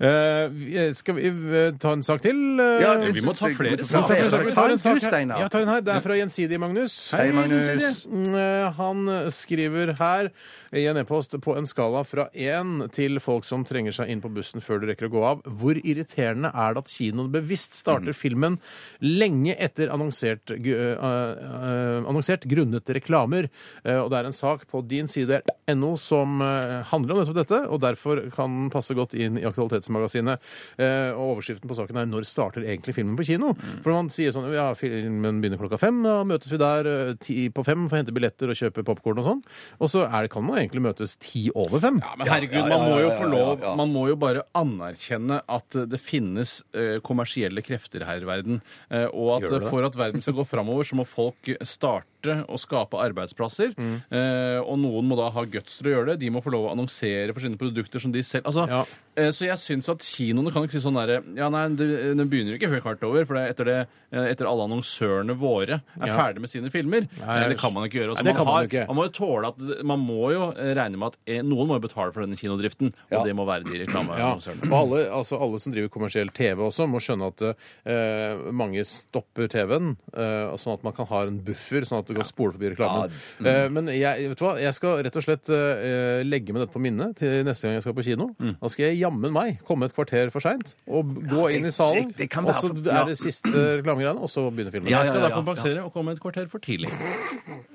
Eh, skal vi eh, ta en sak til? eh? Ja, vi må ta flere Vi må tar en sak. Vi tar en sak her. Ja, tar en her. Det er fra Gjensidige Magnus. Hei, Magnus. Mm, eh, Han skriver her i en e-post på en skala fra én til folk som trenger seg inn på bussen før du rekker å gå av. Hvor irriterende er det at kinoen bevisst starter filmen lenge etter annonsert, gu- eh, eh, annonsert grunnet reklamer? Eh, og det er en sak på din side NO som eh, handler om nettopp dette, og derfor kan den passe godt inn i Aktualitetsmagasinet. Eh, og overskriften på saken er 'Når starter egentlig filmen på kino?' For man sier sånn ja, filmen begynner klokka fem, da møtes vi der eh, ti på fem for å hente billetter og kjøpe popkorn og sånn. Og så er det, kan man egentlig møtes ti over fem. Ja, men herregud, man må jo få lov Man må jo bare anerkjenne at det finnes eh, kommersielle krefter her i verden. eh, og at for at verden skal gå framover, så må folk starte å skape arbeidsplasser. Mm. eh, og noen må da ha guts til å gjøre det. De må få lov å annonsere for sine produkter som de selv Altså, Ja. eh, Så jeg syns at kinoene kan ikke si sånn derre Ja, nei, det, det begynner ikke før kvart over, for det er etter, det, eh, etter alle annonsørene våre er Ja. ferdig med sine filmer. Nei, Eh, det kan man ikke gjøre. Nei, det kan man ikke. man må jo tåle at det- Man må jo eh, regne med at eh, noen må jo betale for denne kinodriften, og Ja. det må være de Ja, reklameannonsørene. og alle, altså alle som driver kommersiell TV også, må skjønne at eh, mange stopper TV-en, eh, sånn at man kan ha en buffer, sånn at du kan spole forbi reklamen. Eh, men jeg, vet du hva? jeg skal rett og slett eh, legge med dette på minnet til neste gang jeg skal på kino. Da skal jeg jammen meg komme et kvarter for seint og gå det- inn i salen. det- det kan og være så for- er det siste reklamegreiene, og så begynner filmen. Jeg skal ja, da ja, kompensere og komme et kvarter for tidlig.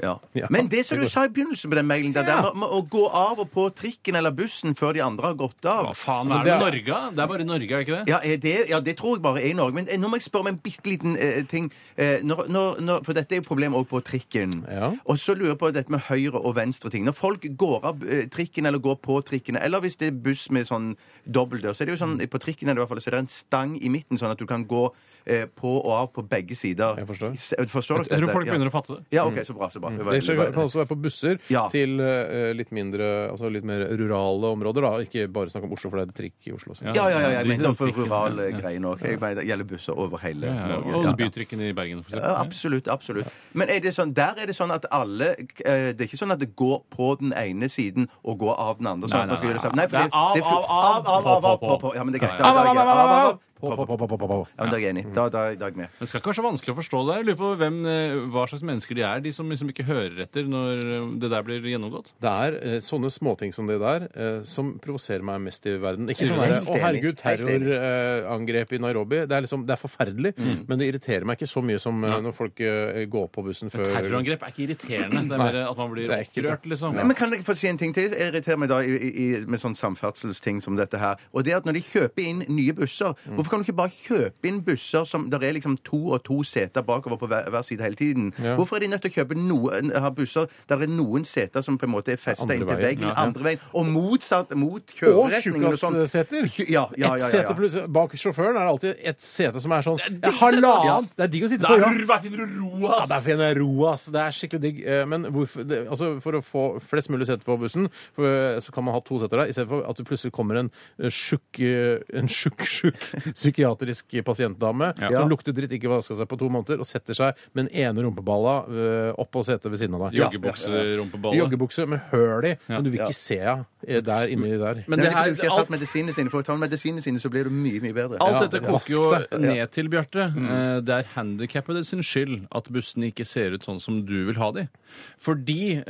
Ja. Ja, Men det som det du går. sa i begynnelsen på den mailen, der, Ja. der, med, med å gå av og på trikken eller bussen før de andre har gått av Hva faen, er det det er- Norge? Det er bare Norge, er ikke det? ja, er det, ja, det tror jeg bare er i Norge. Men eh, nå må jeg spørre om en bitte liten eh, ting. Eh, når, når, når, for dette er jo et problem også på trikken. Ja. Og så lurer jeg på dette med høyre- og venstre-ting. Når folk går av eh, trikken eller går på trikkene, eller hvis det er buss med sånn så er det jo sånn på trikken er det i hvert fall, så er det en stang i midten, sånn at du kan gå eh, på og av på begge sider. Jeg forstår. Se- Forstår Jeg tror folk begynner å fatte det. Ja, OK, så bra. så bra. Det var- Det det kan også være på busser Ja. til eh, litt mindre, altså litt mer rurale områder. da, Ikke bare snakk om Oslo, for det er trikk i Oslo. Så. Ja. Ja, ja, ja, jeg Drit i mente for rurale Ja. greiene òg. Det gjelder busser over hele Ja, ja, Norge. og Ja. bytrikken i Bergen, for Ja, eksempel. absolutt. absolutt. Men er det sånn, der er det sånn at alle eh, Det er ikke sånn at det går på den ene siden og går av den andre. Sånn Nei, at man skal nei, gjøre det nei. sammen. Nei, for Det er av, det er fu- av, av, av, av, på, av, på, av, på. Ja, men det er. Av, av, av, greit. av, av, Av, av, av. av. På, på, på, på, på, på. Ja, men Da er jeg enig. Da, da, da er jeg med. Det skal ikke være så vanskelig å forstå det. Jeg lurer på hvem, eh, hva slags mennesker de er, de som liksom ikke hører etter når eh, det der blir gjennomgått. Det er eh, sånne småting som det der eh, som provoserer meg mest i verden. Ikke sånn Helt derre 'Å, enig. herregud, Helt enig. terrorangrep i Nairobi'. Det er, liksom, det er forferdelig, men det irriterer meg ikke så mye som eh, når folk eh, går på bussen før Terrorangrep er ikke irriterende. Det er mer at man blir det er ikke det. opprørt, liksom. Men, men kan jeg få si en ting til? Jeg irriterer meg da i, i, i- med sånn samferdselsting som dette her. Og det er at når de kjøper inn nye busser, Mm. Hvorfor kan du ikke bare kjøpe inn busser som der er liksom to og to seter bakover på hver, hver side hele tiden? Ja. Hvorfor er de nødt til å kjøpe noen, ha busser der det er noen seter som på en måte er festa inntil veggen, ja. andre veien, og motsatt mot kjøreretningen og sånn? tjukkasseter. Ja, ja, ja, ja, sete pluss Bak sjåføren er det alltid et sete som er sånn halvannet. Det er digg å sitte på. Ja. Der finner du ro, Ja, der finner jeg ro, ass. Det er skikkelig digg. Eh, Men hvorfor, det, altså, for å få flest mulig seter på bussen, for, eh, så kan man ha to seter der, istedenfor at det plutselig kommer en tjukk, eh, en tjukk, tjukk psykiatrisk pasientdame Ja. som lukter dritt, ikke vaska seg på to måneder, og setter seg med den ene rumpeballa opp oppå setet ved siden av deg. Joggebukserumpeballe. Joggebukse med høl i, men du vil Ja. ikke se henne eh, der inni der. Men det her, du ikke har alt, tatt medisinene sine. For å ta medisinene sine, så blir du mye, mye bedre. alt dette koker jo vask deg. ned til, Bjarte. eh, Det er handikappede sin skyld at bussene ikke ser ut sånn som du vil ha de. Fordi, eh,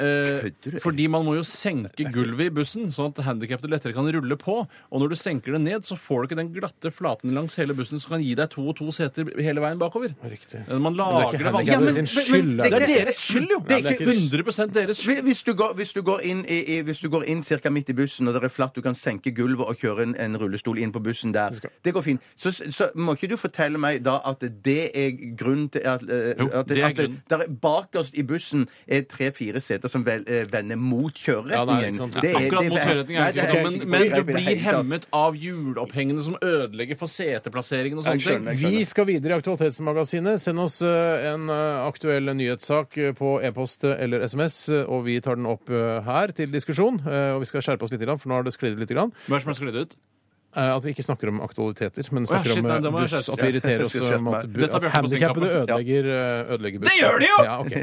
Kødder du? fordi man må jo senke gulvet i bussen, sånn at handikappede lettere kan rulle på. Og når du senker det ned, så får du ikke den glatte flaten langs hele bussen som kan gi deg to og to seter hele veien bakover. Riktig. Eh, Man det er lager ikke vanskelig. sin skyld. Det er deres skyld, jo! Det er er ikke- 100 deres skyld. Hvis du går, hvis du går inn, i, i, hvis du går inn cirka midt i bussen, og det er flatt, du kan senke gulvet og kjøre en, en rullestol inn på bussen der, det går fint. Så, så må ikke du fortelle meg da at det er grunnen til at, eh, Jo, at, det er at grunnen. der er bakerst i bussen er tre-fire seter som vel, eh, vender mot Ja, kjøreretningen. ikke sant. Det er- Akkurat det mot er ikke er sånn, men, men du blir hemmet av hjulopphengene som ødelegger for seteplasseringen og Jeg sånne skjønner, ting. jeg Vi skal videre i Aktualitetsmagasinet. Send oss eh, en eh, aktuell nyhetssak eh, på e-post eller SMS, eh, og vi tar den opp eh, her til diskusjon. Eh, Og vi skal skjerpe oss litt, grann, for nå har det sklidd litt. grann. Hva er det som er sklidd ut? Eh, At vi ikke snakker om aktualiteter, men ja, snakker shit, om nei, eh, da må jeg buss. skjerpe At vi irriterer oss Jeg skal om at, skjerpe bu- Dette har at Bjarte på handikappede kappe. ødelegger, eh, ødelegger buss. Det gjør de jo! Ja, ok.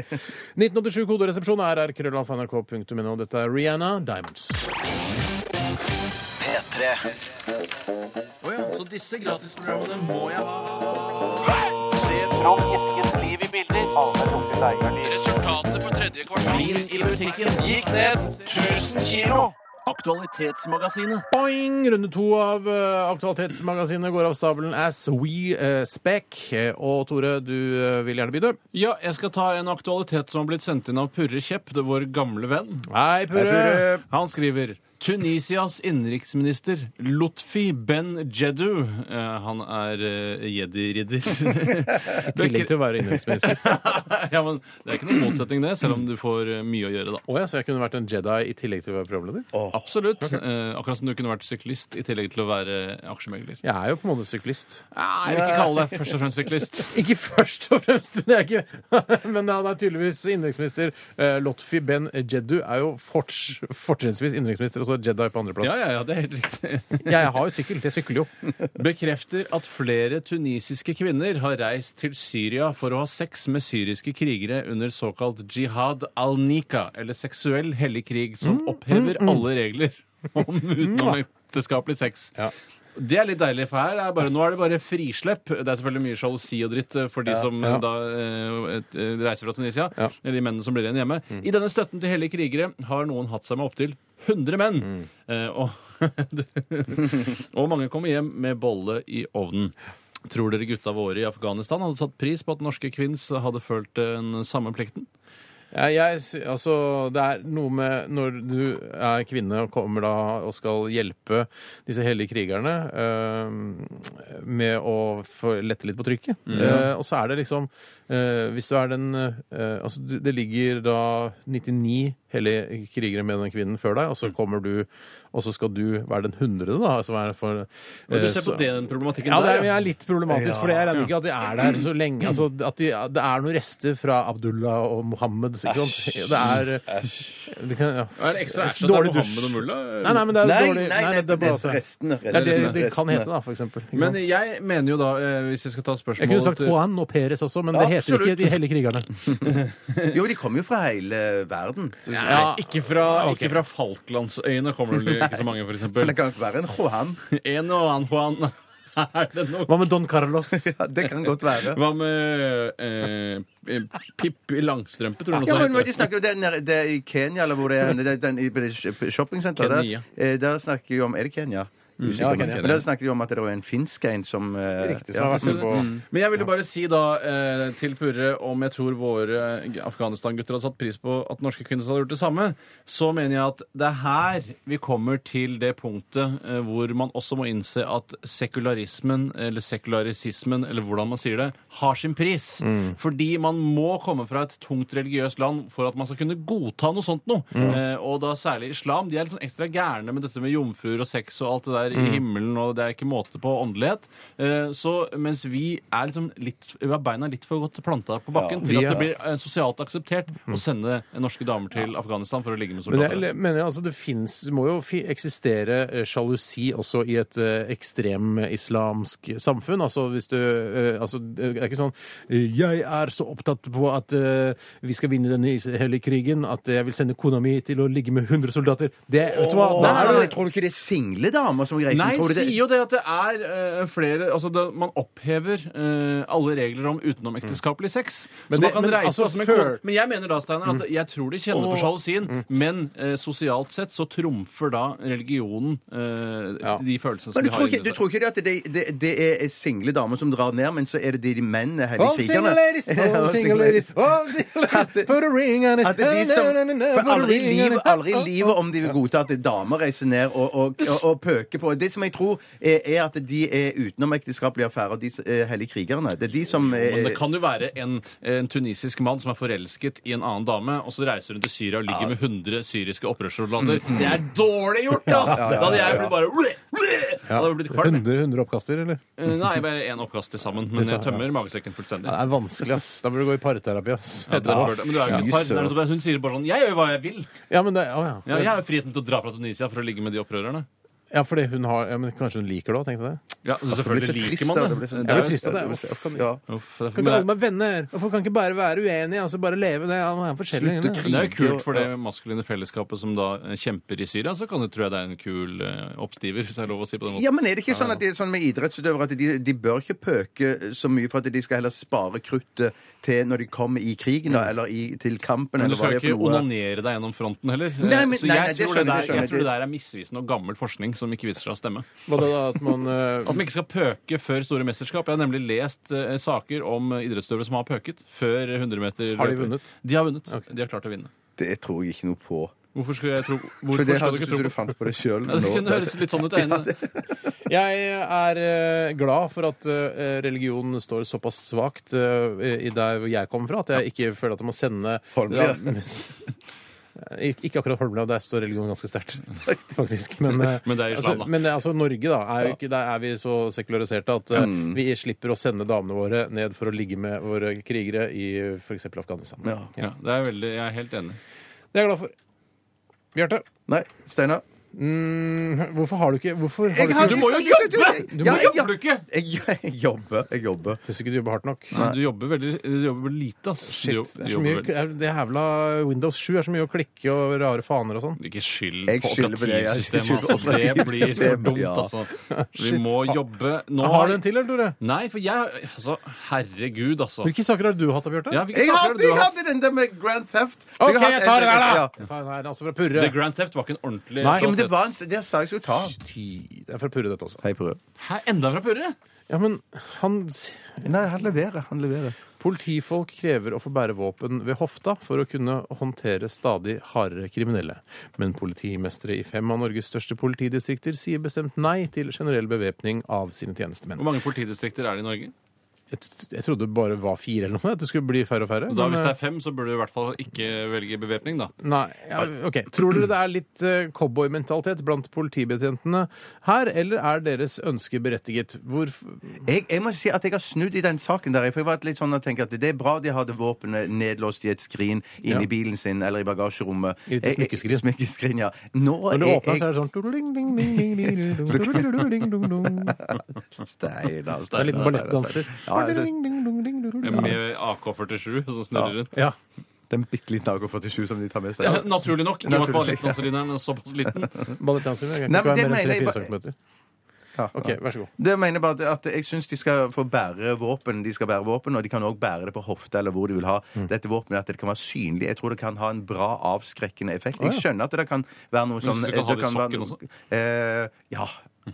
1987 koderesepsjon er rkrøllalfa.nrk.no. Dette er Rihanna Diamonds. P3 Så disse gratisprogrammene må jeg ha. Se fram Eskens liv i bilder. Resultatet på tredje kvartal i musikken gikk ned 1000 kilo. Aktualitetsmagasinet. Boing! Runde to av uh, Aktualitetsmagasinet går av stabelen as we uh, spec. Eh, Og Tore, du uh, vil gjerne begynne? Ja, jeg skal ta en aktualitet som har blitt sendt inn av Purre Kjepp, det vår gamle venn. Hei, Purre! Han skriver Tunisias innenriksminister Lutfi Ben Jeddu eh, Han er uh, jedi-ridder. [LAUGHS] I tillegg til å være innenriksminister. [LAUGHS] ja, men det er ikke noen motsetning, det, selv om du får eh, mye å gjøre, da. Å ja, så jeg kunne vært en Jedi i tillegg til å være programleder? Absolutt. Eh, akkurat som du kunne vært syklist i tillegg til å være aksjemegler. Jeg er jo på en måte syklist. Nei, jeg vil ikke kalle deg først og fremst syklist. [LAUGHS] Ikke først og fremst, men, jeg er ikke, men han er tydeligvis innenriksminister. Eh, Lotfi Ben Jeddu er jo forts, fortrinnsvis innenriksminister, og så Jedi på andreplass. Ja, ja, ja, det er helt riktig. [LAUGHS] Jeg har jo sykkel. Jeg sykler jo. Bekrefter at flere tunisiske kvinner har reist til Syria for å ha sex med syriske krigere under såkalt jihad al-nika, eller seksuell hellig krig, som opphever alle regler om utenomekteskapelig sex. Ja. Det er litt deilig, for her er bare, nå er det bare frislepp. Det er selvfølgelig mye sjalusi og dritt eh, for de som eh, da eh, et- eh, reiser fra Tunisia, Ja. Mm. eller de mennene som blir igjen hjemme. I denne støtten til hellige krigere har noen hatt seg med opptil 100 menn. Mm. Eh, og, [LAUGHS] og mange kommer hjem med bolle i ovnen. Tror dere gutta våre i Afghanistan hadde satt pris på at norske kvinns hadde følt den samme plikten? Ja, jeg, sy- altså, det er noe med når du er kvinne og kommer da og skal hjelpe disse hellige krigerne eh, med å få lette litt på trykket. Eh, og så er det liksom Hvis du er den eh, Altså, det ligger da 99 hellige krigere med den kvinnen før deg, og så kommer du og så skal du være den hundrede, da. Altså for, du eh, ser på så- den problematikken ja, det er, der, Ja, det er litt problematisk, for jeg regner ikke at de er der så lenge. Altså, at de, det er noen rester fra Abdullah og Mohammed. Ikke sant? Det er det kan, ja. Er det ekstra æsj at det er Mohammed og Mulla? Nei, nei, men det er Nei, dårlig nei, nei, nei, det er bare restene. Det er det det kan hete, da, for eksempel. Men jeg mener jo da, eh, hvis jeg skal ta Jeg kunne sagt Juan og Peres også, men det heter Absolutt. ikke De hellige krigerne. [LAUGHS] Jo, de kommer jo fra hele verden. Ja. ikke fra, okay. fra Falklandsøyene kommer det ikke så mange, Men det kan ikke være en Juan. [LAUGHS] En og annen Juan. [LAUGHS] Nok? Hva med Don Carlos? Ja, det kan godt være. Hva med eh, eh, Pippi Langstrømpe, tror du Ja, noe men sånt de snakker det, er- det er I Kenya, eller hvor det er, det er den, i på det shoppingsenteret Kenya. der, eh, der snakker vi om Er det Kenya? Usikker Ja, okay. Men da snakker de om at det er en finsk en som eh, Riktig, som har vært med på Men jeg ville bare si da eh, til Purre om jeg tror våre Afghanistan-gutter hadde satt pris på at norske kvinner hadde gjort det samme, så mener jeg at det er her vi kommer til det punktet eh, hvor man også må innse at sekularismen, eller sekularisismen, eller hvordan man sier det, har sin pris. Fordi man må komme fra et tungt religiøst land for at man skal kunne godta noe sånt noe. Eh, og da særlig islam. De er litt sånn ekstra gærne med dette med jomfruer og sex og alt det der i himmelen, og det er ikke måte på åndelighet. Eh, så mens vi er liksom litt Vi har beina litt for godt planta på bakken til vi at det er- blir eh, sosialt akseptert å sende norske damer til Afghanistan for å ligge med Men soldater. jeg mener altså det finnes, det må jo fi, eksistere eh, sjalusi også i et eh, ekstremislamsk samfunn. Altså hvis du eh, altså, Det er ikke sånn eh, Jeg er så opptatt på at eh, vi skal vinne denne is- hellige krigen at jeg vil sende kona mi til å ligge med 100 soldater. Det, vet du hva? Nei, Da nei, er nei, det Tror du ikke det er single damer som reiser? Nei, Tror du det- sier jo det at det er eh, flere Altså, det, man opphever eh, alle regler om utenomekteskappelig sex. Men så det- man kan men reise altså, med før- Men jeg mener da, Steinar, at jeg tror de kjenner på sjalusien, men eh, sosialt sett så trumfer da religionen eh, Ja. de følelsene som Men du de har tror, ikke, inni du seg. tror ikke det at det, det, det er single damer som drar ned, men så er det de, de mennene her, All single ladies, [LAUGHS] all single ladies, all single ladies, put a ring on it. At det er de som, for i livet, aldri i livet om de vil godta at damer reiser ned og, og, og, og pøker på. Det som jeg tror er, er at de er utenomekteskapelige affærer, de eh, hellige krigerne. Det er de som er, Men det kan jo være en, en tunisisk mann som er forelsket i en annen dame, og så reiser hun til Syria og ligger med 100 syriske opprørssoldater. Det er dårlig gjort, ass! Da hadde jeg blitt bare Da hadde jeg blitt kvalm. 100, 100 oppkaster, eller? Eh, Nei, bare én oppkast til sammen. Men jeg tømmer magesekken fullstendig. Det er vanskelig, ass. Da burde du gå i parterapi, ass. Ja, det. Men du er jo ikke et par. Det er nettopp det. Hun sier bare sånn 'Jeg gjør hva jeg vil'. Ja, men det, å, ja. Ja, jeg har jo friheten til å dra fra Tunisia for å ligge med de opprørerne. Ja, fordi hun har ja, men Kanskje hun liker det òg, tenkte jeg. Ja, Selvfølgelig liker man det. Jeg blir trist av det. Hvorfor kan, Ja. Uff, det er- kan ikke alle være venner? Hvorfor kan ikke bare være uenige? Altså bare leve det? Ja, man er. Men det er jo kult for det maskuline fellesskapet som da kjemper i Syria. Så kan du tro det er en kul eh, oppstiver, hvis det er lov å si på den måten. Ja, men er det ikke sånn at det er sånn med idrettsutøvere at de, de bør ikke pøke så mye for at de skal heller spare kruttet til når de kommer i krigen, da, eller i, til kampen, Men du eller hva skal det er for ikke onanere deg gjennom fronten heller. Nei, men- så jeg, nei, nei, tror skjønner det der, jeg tror det der er misvisende og gammel forskning som ikke viser seg å stemme. Hva da, da, at man eh, At man ikke skal pøke før store mesterskap. Jeg har nemlig lest eh, saker om eh, idrettsutøvere som har pøket før 100 meter. Har de vunnet? De har vunnet. De har klart å vinne. Det tror jeg ikke noe på. Hvorfor skulle jeg tro [LAUGHS] For det skal hadde du ikke tro du på fant på det sjøl [LAUGHS] ja, Det kunne høres litt sånn ut. Jeg er enig. Jeg er eh, glad for at eh, religion står såpass svakt eh, i der hvor jeg kommer fra, at jeg ikke føler at jeg må sende Holmlia. Ja, [LAUGHS] Ikke akkurat Holmlia, der står religion ganske sterkt, [LAUGHS] faktisk. Men, eh, Men det er islam, da. altså, men eh, altså, Norge, da, er ikke, der er vi så sekulariserte at eh, Mm. vi slipper å sende damene våre ned for å ligge med våre krigere i f.eks. Afghanistan. Ja. Ja, det er veldig, jeg er helt enig. Det er jeg glad for. Bjarte, Nei, Steinar? Mm, hvorfor har du ikke Hvorfor har du ikke Du må jo jobbe! Du Ja, må- jeg- Jobber du ikke? Jeg, jeg jobber. Jeg jobber. Syns ikke du jobber hardt nok? Nei, du jobber veldig du jobber lite, ass. Shit, det, er så mye, er- det jævla Windows 7 er så mye å klikke og rare faner og sånn. Ikke skyld på operativsystemet, altså. Det blir for dumt, altså. [LAUGHS] Vi må jobbe nå. Har du en til, eller, Tore? Nei, for jeg Altså, herregud, altså. Hvilke saker har du hatt, Bjarte? Ja, Jeg hadde, den der med Grand Theft. OK, Jeg tar den her, da! Ja. Jeg tar den her, altså fra Purre. The Grand Theft var ikke en ordentlig Nei, Ja, det var en, det sa jeg skulle ta. Det er fra Purre, dette også. Hei, Purre. Hæ, enda fra Purre? Ja, men han Nei, han leverer. Han leverer. Politifolk krever å få bære våpen ved hofta for å kunne håndtere stadig hardere kriminelle. Men politimestere i fem av Norges største politidistrikter sier bestemt nei til generell bevæpning av sine tjenestemenn. Hvor mange politidistrikter er det i Norge? Jeg, jeg trodde det bare var fire eller noe, at det skulle bli færre og færre. Da, men, hvis det eh, er fem, så burde du i hvert fall ikke velge bevæpning, da. Nei, ja, ok. Tror dere det er litt uh, cowboymentalitet blant politibetjentene her, eller er deres ønske berettiget? Hvor Jeg, jeg må si at jeg har snudd i den saken der. For jeg var litt sånn og tenkte at det er bra de hadde våpenet nedlåst i et skrin Ja. i bilen sin eller i bagasjerommet. I et Jeg- jeg- smykkeskrin. Smykkeskrin, ja. Nå Når det er åpner, så er det sånn [LAUGHS] Steinar, Det er liten ballettdanser. Ja, Med AK-47 som snurrer rundt. Ja. Den bitte liten AK-47 som de tar med seg. Ja, naturlig nok. Med at ballettdanserineren er såpass liten. [LAUGHS] Ballettdanser kan ikke Nei, det være mer enn mener jeg 3-4 bare- Ja. OK, vær så god. Det mener bare at jeg syns de skal få bære våpen. De skal bære våpen, og de kan òg bære det på hofte eller hvor de vil ha Mm. dette våpenet. At det kan være synlig. Jeg tror det kan ha en bra avskrekkende effekt. Jeg skjønner at det kan være noe Men sånn så du kan ha det i sokken også? Eh, ja.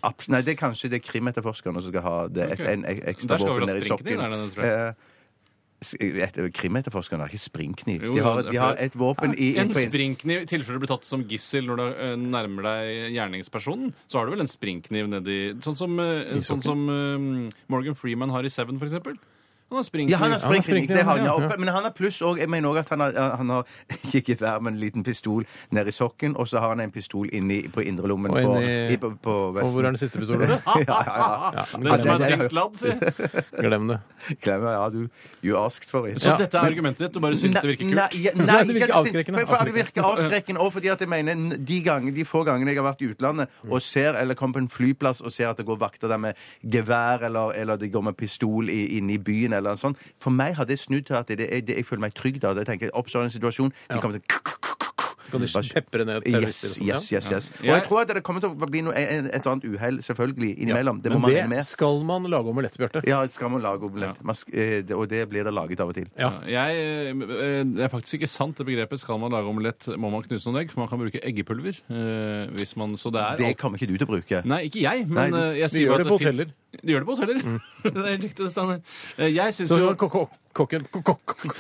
Abs nei, det er kanskje det er krimetterforskerne som skal ha det. Et, en, ek- ekstra Der skal vi våpen nedi ha sokken. er jeg? Eh, s- et- Krimetterforskerne har ikke springkniv. De har, de har et våpen i En springkniv, i tilfelle du blir tatt som gissel når du eh, nærmer deg gjerningspersonen, så har du vel en springkniv nedi Sånn som, eh, sånn som Morgan Freeman har i Seven, for eksempel. Han har springkniv. Ja, han har han har springkniv. Det har han, ja, ja. ja. Men han har pluss òg. Jeg mener òg at han har, han har [LAUGHS] ikke gevær, men en liten pistol nedi sokken, og så har han en pistol inni på indrelommen på, i, på, på Og hvor er den siste pistolen? [LAUGHS] ja, ja, ja. Den som er det- det- trengsladd, si. [LAUGHS] Glem det. Glem det. Ja, du You asked for it. Så Ja, dette er argumentet ditt? Du bare syns det virker Nei, kult? ja, nei, Nei, det virker avskrekkende. For, for det virker avskrekkende og fordi at jeg mener de, gang, de få gangene jeg har vært i utlandet og ser, eller kommer på en flyplass og ser at det går vakter der med gevær, eller, eller de går med pistol inne i byen, eller noe sånt For meg har det snudd til at det, det, jeg føler meg trygg da. Jeg tenker, Oppstår en situasjon, de kommer til Så kan de pepre ned terrorister. Yes, yes, yes, yes. Og Jeg- tror at det kommer til å bli noe, et eller annet uhell, selvfølgelig, innimellom. Det må Men man det med. skal man lage omelett, Bjarte. Ja, skal man lage omelett. Man sk- eh, det- Og det blir det laget av og til. Ja. Jeg, eh, det er faktisk ikke sant, det begrepet. Skal man lage omelett, må man knuse noen egg. For man kan bruke eggepulver. eh, hvis man, så det er Det kommer ikke du til å bruke. Nei, ikke jeg, men Nei, eh, jeg sier gjør jo det at på finnes- hoteller. De gjør det på hoteller. [LAUGHS] det er helt riktig, det Steinar. Eh, Jeg syns Så jo ko- ko- kokken ko- ko- ko-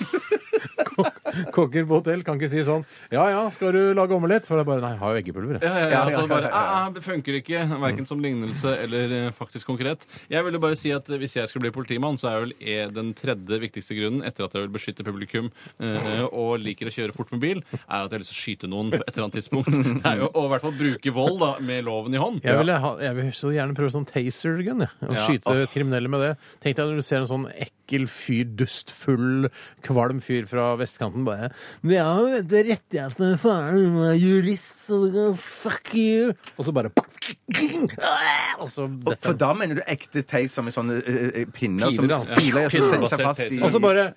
Kokker på hotell kan ikke si sånn Ja ja, skal du lage omelett? For det er bare Nei, jeg har jo eggepulver. jeg. ja, ja, ja, altså bare, ah, ah, Det funker ikke, verken som lignelse eller eh, faktisk konkret. Jeg ville bare si at eh, Hvis jeg skulle bli politimann, så er vel eh, den tredje viktigste grunnen, etter at jeg vil beskytte publikum eh, og liker å kjøre fort med bil, er at jeg har lyst til å skyte noen på et eller annet tidspunkt. [LAUGHS] Det er jo å i hvert fall bruke vold da, med loven i hånd. Jeg, ville ha, jeg vil så gjerne prøve sånn taser-gun. jeg, Og Ja. skyte kriminelle med det. Tenk deg når du ser en sånn ekkel fyr, dustfull, kvalm fyr fra vestkanten bare Ja, retter jeg rettighetene faren er jurist, så du kan fuck you Og så bare Og så Og for da mener du ekte teis som i sånne eh, eh, pinner Piler, som ja. piler som setter seg fast i. Og så bare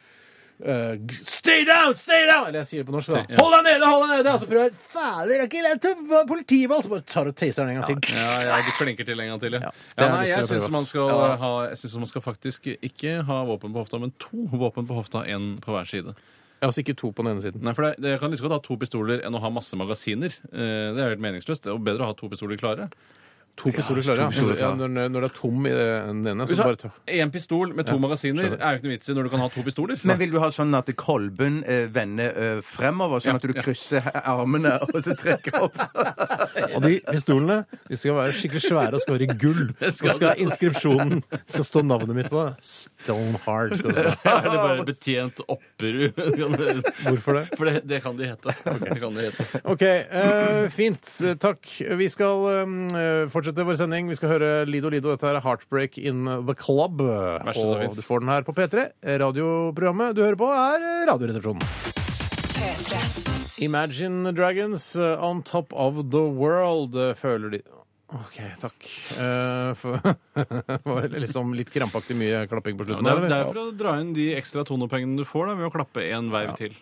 eh, Stay down! Stay down! Eller jeg sier det på norsk. da Hold deg nede! hold deg nede Og så prøver jeg Fader, det er ikke lett å politivalg! Så bare tar du taseren en gang til. Ja, ja, du klinker til en gang til, ja. Ja, ja, nei, jeg jeg syns man Jeg man skal faktisk ikke ha våpen på hofta, men to våpen på hofta, én på hver side. Ja, altså ikke to på den ene siden. Nei, for det, det kan like godt ha to pistoler enn å ha masse magasiner. Eh, det er helt meningsløst. Det er jo bedre å ha to pistoler klare. To pistoler klare, to pistoler ja. ja når, når det er tom i den ene, så bare ta én pistol med to magasiner, skjønner. er jo ikke noe vits i når du kan ha to pistoler. Men vil du ha sånn at kolben eh, vender eh, fremover, sånn Ja, at du ja. krysser armene og så trekker opp? [LAUGHS] Og de pistolene de skal være skikkelig svære og skal være i gull. [LAUGHS] Så skal inskripsjonen skal stå navnet mitt på. Stoneheart skal det stå. [LAUGHS] er det bare betjent Opperud? Hvorfor det? For det, det kan de hete. Det kan de hete. OK, eh, fint. Takk. Vi skal fortsette vår sending. Vi skal høre Lido Lido. Dette er Heartbreak in the Club. Og du får den her på P3. Radioprogrammet du hører på, er Radioresepsjonen. Imagine Dragons uh, on top of the world, uh, føler de OK, takk. Uh, for [LAUGHS] var det liksom litt krampaktig mye klapping på slutten? det, er, det er for å dra inn de ekstra tonopengene du får da, ved å klappe en veiv til.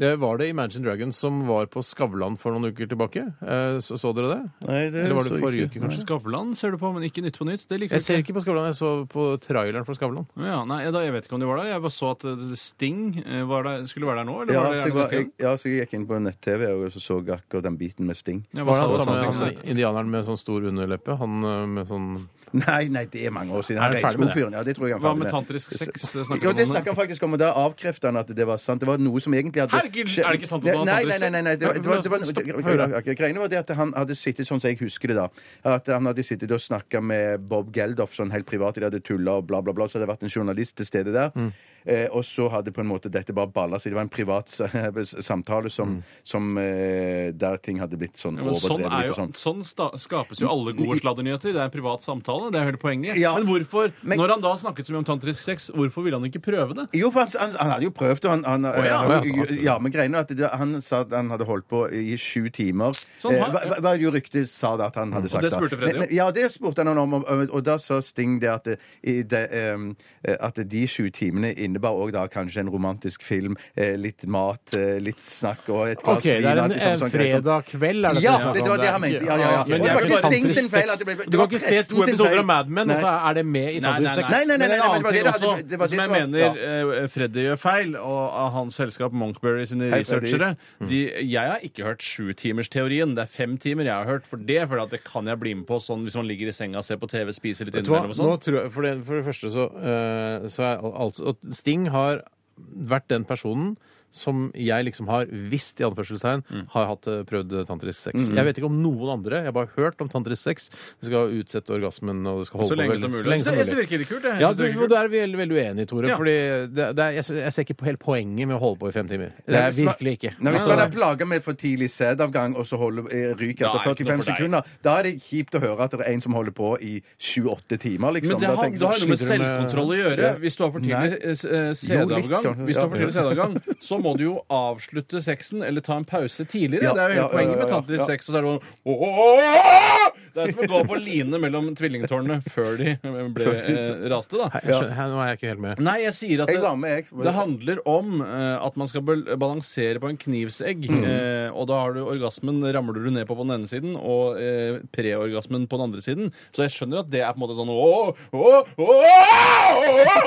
Det var det Imagine Dragons som var på Skavlan for noen uker tilbake. Uh, så, så dere det? Nei, det Eller var det forrige uke, kanskje? Skavlan ser du på, men ikke Nytt på Nytt. Det liker Jeg ser ikke på Skavlan, jeg så på traileren for Skavlan. Ja, nei, da, Jeg vet ikke om de var der. Jeg bare så at eh, Sting eh, var der, skulle være der nå. Eller Ja, var så det jeg, var, jeg, ja, så jeg gikk inn på nett-TV og så så akkurat den biten med Sting. Ja, Var det han samme han, indianeren med sånn stor underleppe? Han med sånn Nei, nei, det er mange år siden. Er Han han ferdig med det? regnskogfyren, Ja, det tror jeg han er Hva ferdig med tantrisk sex? Snakker Jo, han det om snakker han faktisk om, og da avkrefter han at det var sant. Det var noe som egentlig hadde Herregud, er det ikke sant at han har Nei, tantrisk nei, nei, nei, det var, det var, det var, Stopp, det hør da. ok, Greiene var det at han hadde sittet sånn som jeg husker det da. At han hadde sittet og snakka med Bob Geldof sånn helt privat. De hadde tulla og bla, bla, bla. Så hadde det vært en journalist til stede der. Eh, og så hadde på en måte dette bare balla seg. Det var en privat samtale som, Mm. som eh, Der ting hadde blitt sånn Ja, overdrevet. sånn, overdrevet er litt jo, og sånn. sånn sta skapes jo alle gode sladdernyheter. Det er en privat samtale. Det er hele poenget. Ja. Men hvorfor, Men- når han da snakket så mye om tantrisk sex, hvorfor ville han ikke prøve det? Jo, for han, han, han hadde jo prøvd, og han, han ja. han- ja, men greiene at det, han sa at han hadde holdt på i sju timer. Sånn, eh, hva, hva jo ryktet sa det at han hadde sagt. det spurte Freddy om. Ja, det spurte han om, og, og, og da sa Sting det at, det, i det, eh, at de sju timene innebar òg da kanskje en romantisk film, eh, litt mat, eh, litt snakk og et glass OK, det er en, en sånn sånn. fredag kveld, er det Ja, det om? var det han mente. Ja, ja, ja. Men Og det var ikke feil det ble- det Du kan ikke se to episoder av Mad Men, og så er det med i Nei, nei, Nei, nei, nei, nei, annen men det var det- det- det var det som jeg mener eh, Freddy gjør feil, og hans selskap Monkberry sine researchere Mm. Jeg har ikke hørt sjutimersteorien. Det er fem timer jeg har hørt. For det for det kan jeg bli med på sånn hvis man ligger i senga, ser på TV, spiser litt innimellom og sånn. for, det, for det første så, eh, så er al- altså Sting har vært den personen som jeg liksom har visst i anførselstegn Mm. har hatt eh, prøvd tantrisk sex. Jeg vet ikke om noen andre. Jeg har bare hørt om tantrisk sex. Det skal utsette orgasmen, og det skal holde Så på lenge veldig- som mulig. så lenge Jeg som synes det mulig. virker litt kult. jeg. Jeg Ja, synes det virker og kult. der er vi veldig, veldig uenige, Tore. Ja. Fordi det, det er, jeg, jeg ser ikke på helt poenget med å holde på i fem timer. Det er hvis man- virkelig ikke. Nei, Hvis Altså, man er plaga med for tidlig sædavgang og så holder, eh, ryker Da etter er det ikke noe 45 for deg. sekunder, da er det kjipt å høre at det er en som holder på i 7-8 timer. liksom. Men det Da har, tenker det har noe med sliter du med- selvkontroll å gjøre. Hvis du har for tidlig eh, s- eh, Jo, litt, sædavgang, kanskje. hvis du har for tidlig sædavgang, så må du jo avslutte sexen eller ta en pause tidligere. Ja, det er jo hele ja, poenget med ja, ja. Ja. sex. Og så er det sånn! Det er som å gå på line mellom tvillingtårnene før de ble eh, raste, da. jeg skjønner- nå er jeg ikke helt med. Nei, jeg sier at det, jeg. det handler om eh, at man skal balansere på en knivsegg. Mm. Eh, og da har du orgasmen ramler du ned på på den ene siden, og eh, preorgasmen på den andre siden. Så jeg skjønner at det er på en måte sånn åh, åh, åh, åh,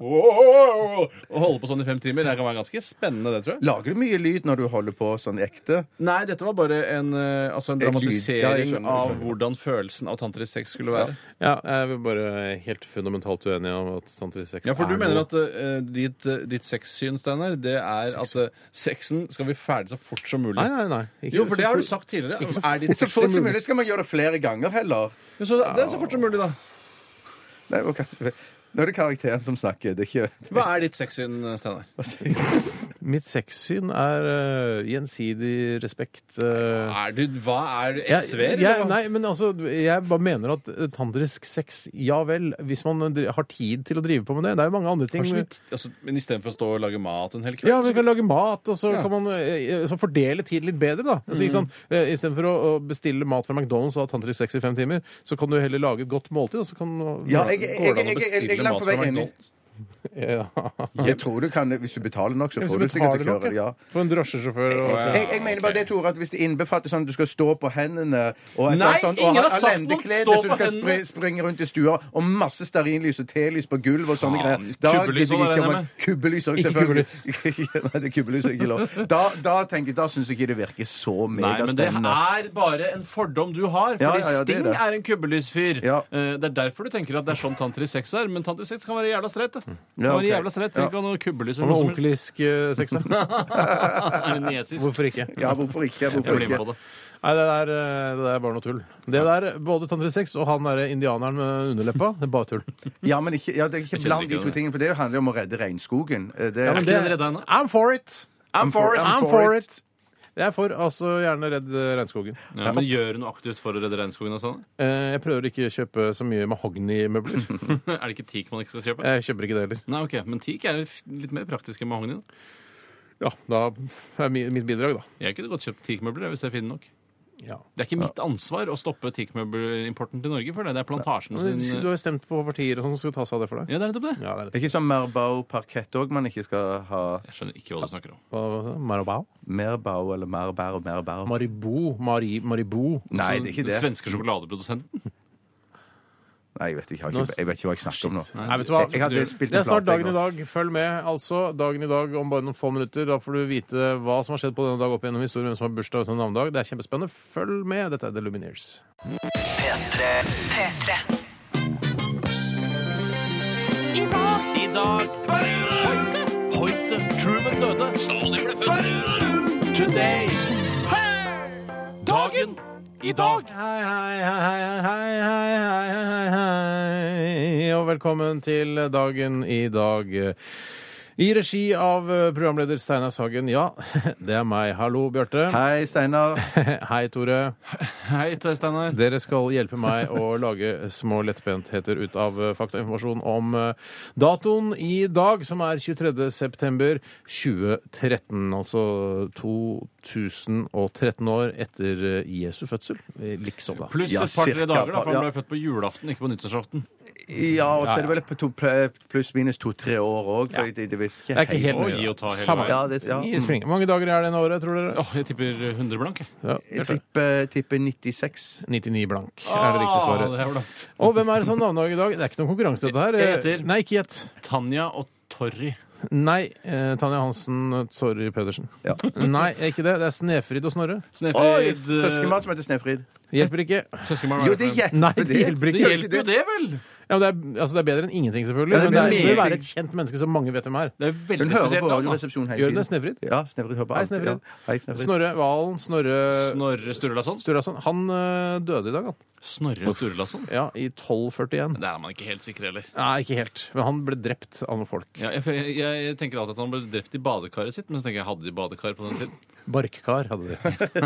åh, åh, Å holde på sånn i fem timer, det kan være ganske spennende, det, tror jeg. Lager du mye lyd når du holder på sånn ekte? Nei, dette var bare en, eh, altså en En. Ja, jeg dramatisering skjønner, jeg av skjønner. hvordan følelsen av tantrisk sex skulle være. Ja, jeg er bare helt fundamentalt uenig om at tantrisk sex Ja, for du er mener at eh, ditt, uh, ditt sexsyn, Steinar, det er at uh, sexen skal bli ferdig så fort som mulig. Nei, nei, nei. Ikke Jo, for så det har du sagt tidligere. Ikke så er ditt Så sex fort som mulig skal man gjøre det flere ganger heller. Ja, så det er så fort som mulig, da. Nei, ok. Nå er det karakteren som snakker. Det er ikke Hva er ditt sexsyn, Steinar? Mitt sexsyn er øh, gjensidig respekt. øh. Er du, hva er du, Jeg- SV-er? jeg, hva? nei, men altså, jeg bare mener at øh, tantrisk sex, ja vel, hvis man øh, dri- har tid til å drive på med det. Det er jo mange andre ting. Så vidt- altså, men istedenfor å stå og lage mat en hel kveld? Ja, vi kan lage mat, og så Ja. kan man så fordele tid litt bedre, da. Altså, ikke sant? Eh, Istedenfor å, å bestille mat fra McDonald's og ha tantrisk sex i fem timer, så kan du heller lage et godt måltid, og så kan Ja, jeg, jeg, jeg, jeg, jeg, jeg, Bilen på vei inn. [LAUGHS] ja. Jeg tror du kan, Hvis du betaler nok, så Hvis får du du sikkert betaler nok, kjøre. ja. Ja. For en drosjesjåfør og ja. Jeg, jeg mener bare det, Tore, at hvis det innbefatter sånn at du skal stå på hendene og, Nei, sånn, og ingen har sagt noe om lendeklede, stå så du på skal hendene. spri, springe rundt i stua, og masse stearinlys og telys på gulv og sånne Faen, greier. Da kubbelys gidder også, jeg regner ikke jeg om- Kubbelys òg, Ikke selvfølgelig. [LAUGHS] Nei, det er kubbelys er ikke lov. Da, da tenker jeg, da syns jeg ikke det virker så Nei, men det megaspennende. er bare en fordom du har. Fordi Ja, ja, ja, det er Sting det. er en kubbelysfyr. Ja. Eh, Det er derfor du tenker at det er sånn Tantri sex er. Men Tantri sex kan være jævla streit. det. Det var en jævla slett, tenk om noen noe kubbelys Og eller noe som onkelisk sex, da. Er [LAUGHS] nesisk? Hvorfor ikke? Ja, hvorfor ikke? Jeg Hvorfor blir med ikke? på det. Nei, det der, øh, det der er bare noe tull. Det der, Både tantrisk sex og han derre indianeren med underleppa, det er bare tull. Ja, men ikke, ja, det er ikke bland de to tingene, for det handler jo om å redde regnskogen. Eh, Det, Ja, men ikke den redda ennå? I'm for it! I'm for it. I'm for it! Jeg er for altså gjerne redd øh, regnskogen. Ja, men gjør du noe aktivt for å redde regnskogen? og sånn? Eh, Jeg prøver ikke å kjøpe så mye mahognimøbler. [LAUGHS] er det ikke teak man ikke skal kjøpe? Jeg kjøper ikke det heller. Nei, ok, Men teak er f- litt mer praktisk enn mahogni. da. Ja, da er mi- mitt bidrag, da. Jeg kunne godt kjøpt teakmøbler hvis jeg finner nok. Ja. Det er ikke mitt ansvar å stoppe teakmøbelimporten til Norge for det. Det er plantasjen Men sin Du har jo stemt på partier og sånn som skal ta seg av det for deg. Ja, det er nettopp det. Ja, det er det er ikke sånn Merbau parkett òg man ikke skal ha Jeg skjønner ikke hva du snakker om. Marabau? Merbau eller merbær og merbær. Maribou. Mari, Maribou. Nei, det er ikke Den det. svenske sjokoladeprodusenten. Nei, jeg vet ikke, jeg, har ikke, jeg vet ikke hva jeg snakker om nå. Nei, vet du hva? Jeg, jeg hadde spilt Det er snart plate, dagen i dag. Følg med, altså. Dagen i dag om bare noen få minutter. Da får du vite hva som har skjedd på denne dag opp gjennom historien, hvem som har bursdag og navndag navnedag. Det er kjempespennende. Følg med. Dette er The Lumineers. P3. I dag Hoite, Hoite, Truman døde. Stalin ble født. Today. Dagen i dag. Hei, hei, hei, hei, hei, hei, hei, hei. hei, hei Og velkommen til dagen i dag. I regi av eh, programleder Steinar Sagen. Ja, [LAUGHS] det er meg. Hallo, Bjarte. Hei, Steinar. [LAUGHS] Hei, Tore. Hei, Tore Steinar. Dere skal hjelpe meg å lage små lettbentheter ut av eh, faktainformasjon om eh, datoen i dag, som er 23. september 2013. Altså 2013 år etter Jesu fødsel. Liksom, da. Pluss et par-tre dager, da, for han ble født på julaften, ikke på nyttårsaften. Ja, og så er det vel på to- pluss-minus to-tre år òg. Ja. Det, det Det er ikke helt Å, mye. gi og ta hele Samme. veien. Ja, det, ja. Mm. Hvor mange dager er det i året, tror dere? Åh, jeg tipper 100 blank. Ja, Jeg tipper, tipper 96. 99 blank er det riktige svaret. det er. Og hvem er det som har navnedag i dag? Det er ikke noen konkurranse, dette her. Jeg heter Nei, ikke gjett. Tanja og Torry. Nei, eh, Tanja Hansen, sorry, Pedersen. Ja. [LAUGHS] Nei, ikke det. Det er Snefrid og Snorre. Snefrid Søskenbarn som heter Snefrid. Hjelper ikke. Jo, det hjelper Nei, det hjelper Det hjelper jo det, vel! Ja, men det, er, altså, det er bedre enn ingenting, selvfølgelig. Ja, det men det, er, det vil være et kjent menneske som mange vet hvem er. Det er Hun veldig hører spesielt på Radioresepsjonen hele Gjør tiden. det Snevrid? Ja, Snevrid hører på Hei, Snevrid. Ja. Hei, Snevrid. Snorre Valen, Snorre Snorre Sturlason. Sturlason. Han øh, døde i dag, han. Snorre Sturlason? Ja, i 1241. Det er man ikke helt sikker heller. Nei, ikke helt. Men han ble drept av noen folk. Ja, jeg, jeg, jeg tenker alltid at han ble drept i badekaret sitt, men så tenker jeg hadde de badekar på den tiden? Barkkar hadde de.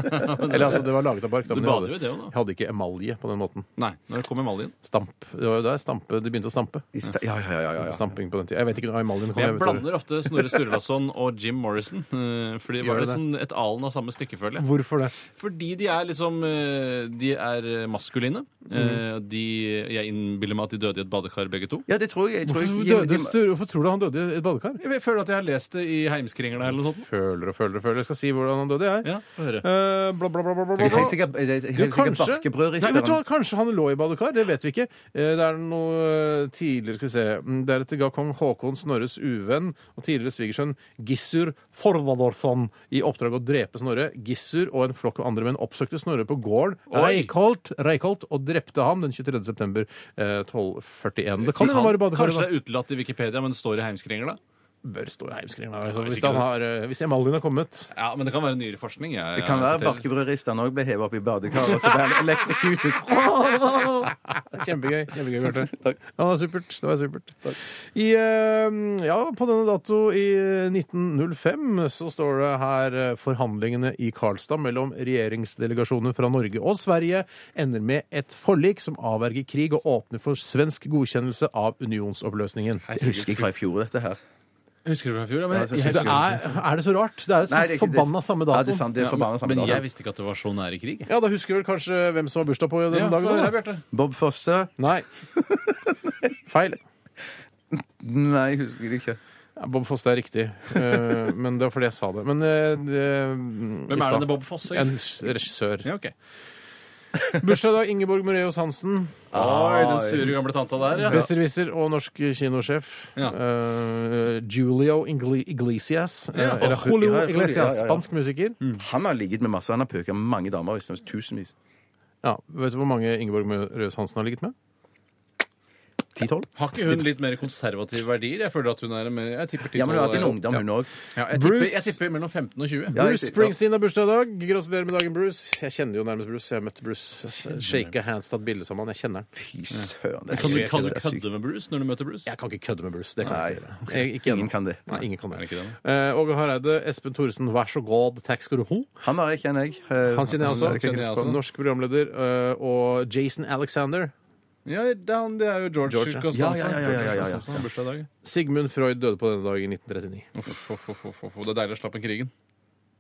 [LAUGHS] Eller altså, det var laget av bark. Da, Du men de bader jo hadde, i det også, da. hadde ikke emalje på den måten. Nei, når det kom emaljen. Stamp. Det var jo der stampe, de begynte å stampe. I sta- Ja, ja, ja. ja, ja. Stamping på den tida. Jeg vet ikke når emaljen kom. Jeg jeg vet ikke. blander ofte Snorre Sturlason og Jim Morrison. eh, For de Gjør var du liksom et alen av samme stykkefølge. Hvorfor det? Fordi de er liksom eh, De er maskuline. Eh, De, jeg innbiller meg at de døde i et badekar, begge to. Ja, det tror jeg. jeg tror Hvorfor, jeg, døde, Stur- hvorfor tror du han døde i et badekar? Jeg føler at jeg har lest det i Heimskringla eller noe sånt. Føler og føler og føler. Jeg skal si hvordan han døde, jeg. Ja, få høre. Eh, bla, bla, bla, bla, bla, Jeg bla. helt helt kanskje. Nei, vet du hva? Kanskje han lå i badekar. Det vet vi ikke. Eh, Det er noe eh, tidligere Skal vi se. Mm, Deretter ga kong Haakon Snorres uvenn og tidligere svigersønn Gissur Forvadorsson i oppdrag å drepe Snorre. Gissur og en flokk av andre menn oppsøkte Snorre på gården Oi. Reikholt, Reikholt og drepte ham den 23. september eh, 1241. Det kan hende han var i Kanskje badekaret. det da. er utelatt i Wikipedia, men det står i Heimskringerne? Bør stå i heimskringene. Altså, hvis, han har, eh, hvis emaljen har kommet. Ja, men det kan være nyere forskning. Jeg, Det kan være barkebrødristene òg ble hevet opp i badekaret, så ble han elektrokutet. [LAUGHS] Kjempegøy. kjempegøy, Bjarte. [LAUGHS] Ja, det var supert. Det var supert. I, eh, ja, på denne dato i 1905 så står det her eh, forhandlingene i Karlstad mellom regjeringsdelegasjoner fra Norge og Sverige ender med et forlik som avverger krig og åpner for svensk godkjennelse av unionsoppløsningen. Jeg husker ikke fra i fjor, dette her. Husker du fra i fjor? Ja, men, Ja, så- jeg, Det er, er det så rart? Det er jo så Nei, det er ikke- forbanna samme Ja, det er dato. sant. Det er forbanna samme men dato. jeg visste ikke at det var så nære krig. Ja, da husker du vel kanskje hvem som har bursdag på den Ja, dagen? da? Bjarte. Bob Fosse? Nei. Feil. Nei, jeg husker ikke. Ja, Bob Fosse er riktig, Eh, men det var fordi jeg sa det. Men eh, det, Hvem er denne Bob Fosse? En s- regissør. Ja, ok. [LAUGHS] Bursdag i dag, Ingeborg Mureus Hansen. Oi, den sure gamle tanta der, ja. Besserwisser og norsk kinosjef. Ja. Eh, Julio Iglesias. eh, Ja. eller Åh, Julio ja, ja, Iglesias, ja, ja, ja. spansk musiker. Han har ligget med masse. Han har pøka med mange damer. Tusenvis. Ja, Vet du hvor mange Ingeborg Mureus Hansen har ligget med? 10-12? Har ikke hun litt mer konservative verdier? Jeg føler at hun er mer Jeg tipper til Ja, men hun har en ungdom, hun òg. Ja, jeg, tipper, Bruce- jeg tipper mellom 15 og 20. Ja, jeg Bruce tipper- Springsteen har bursdag i dag. Gratulerer med dagen, Bruce. Jeg kjenner jo nærmest Bruce. Jeg har møtt Bruce. Shake hands, tatt bilde sammen. Jeg kjenner han. Fy søren. det er Kan du, sykt. kan du Det er sykt. kødde med Bruce når du møter Bruce? Jeg kan ikke kødde med Bruce. Det kan Nei. jeg ikke gjøre. Jeg, ikke Ingen ennå. kan det. Nei, ingen kan Er det. det ikke det? Eh, Åge Hareide, Espen Thoresen, vær så god, takk skal du ha. Han har jeg, kjenner jeg. Eh, Han kjenner jeg også. Han kjenner jeg også. Norsk programleder. eh, Og Jason Alexander. Ja, det er, han- det er jo George, George, ja. Costanza. Ja, ja, ja, ja, ja, ja, ja. Bursdag i dag. Sigmund Freud døde på denne dag i 1939. Uff, uff, uff, uff, uff. Det er deilig å slappe krigen.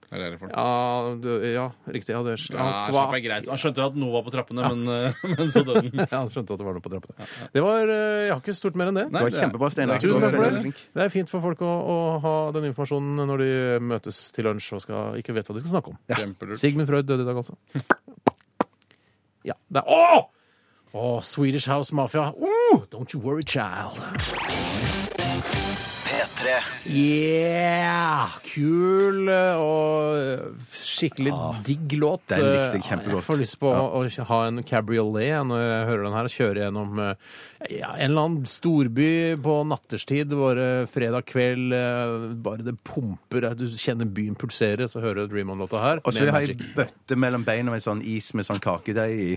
Det er deilig for ham. Ja, du, ja riktig. Ja, det Ja, han, slapp er greit. Han skjønte jo at noe var på trappene, men, eh, [LAUGHS] men så døde han. [LAUGHS] Ja, han skjønte at det var noe på trappene. Det var, eh, Jeg har ikke stort mer enn det. Nei, Det var det er- kjempebra, Steinar. Tusen takk for det. Det er fint for folk å, å ha den informasjonen når de møtes til lunsj og skal, ikke vet hva de skal snakke om. Kjempelurt. Sigmund Freud døde i dag, altså. Ja, det er Åh! Åh, Swedish House Mafia. Uh, don't you worry, child. P3 Yeah! Kul eh, og skikkelig digg låt. den likte jeg kjempegodt. Jeg får lyst på å ha en cabriolet når jeg hører den her. Kjøre gjennom eh, ja, en eller annen storby på natterstid. Bare fredag kveld. eh, Bare det pumper. Du kjenner byen pulsere, så hører du Dream On-låta her. Og så har vil jeg ha ei bøtte mellom beina med sånn is med sånn kakedeig i.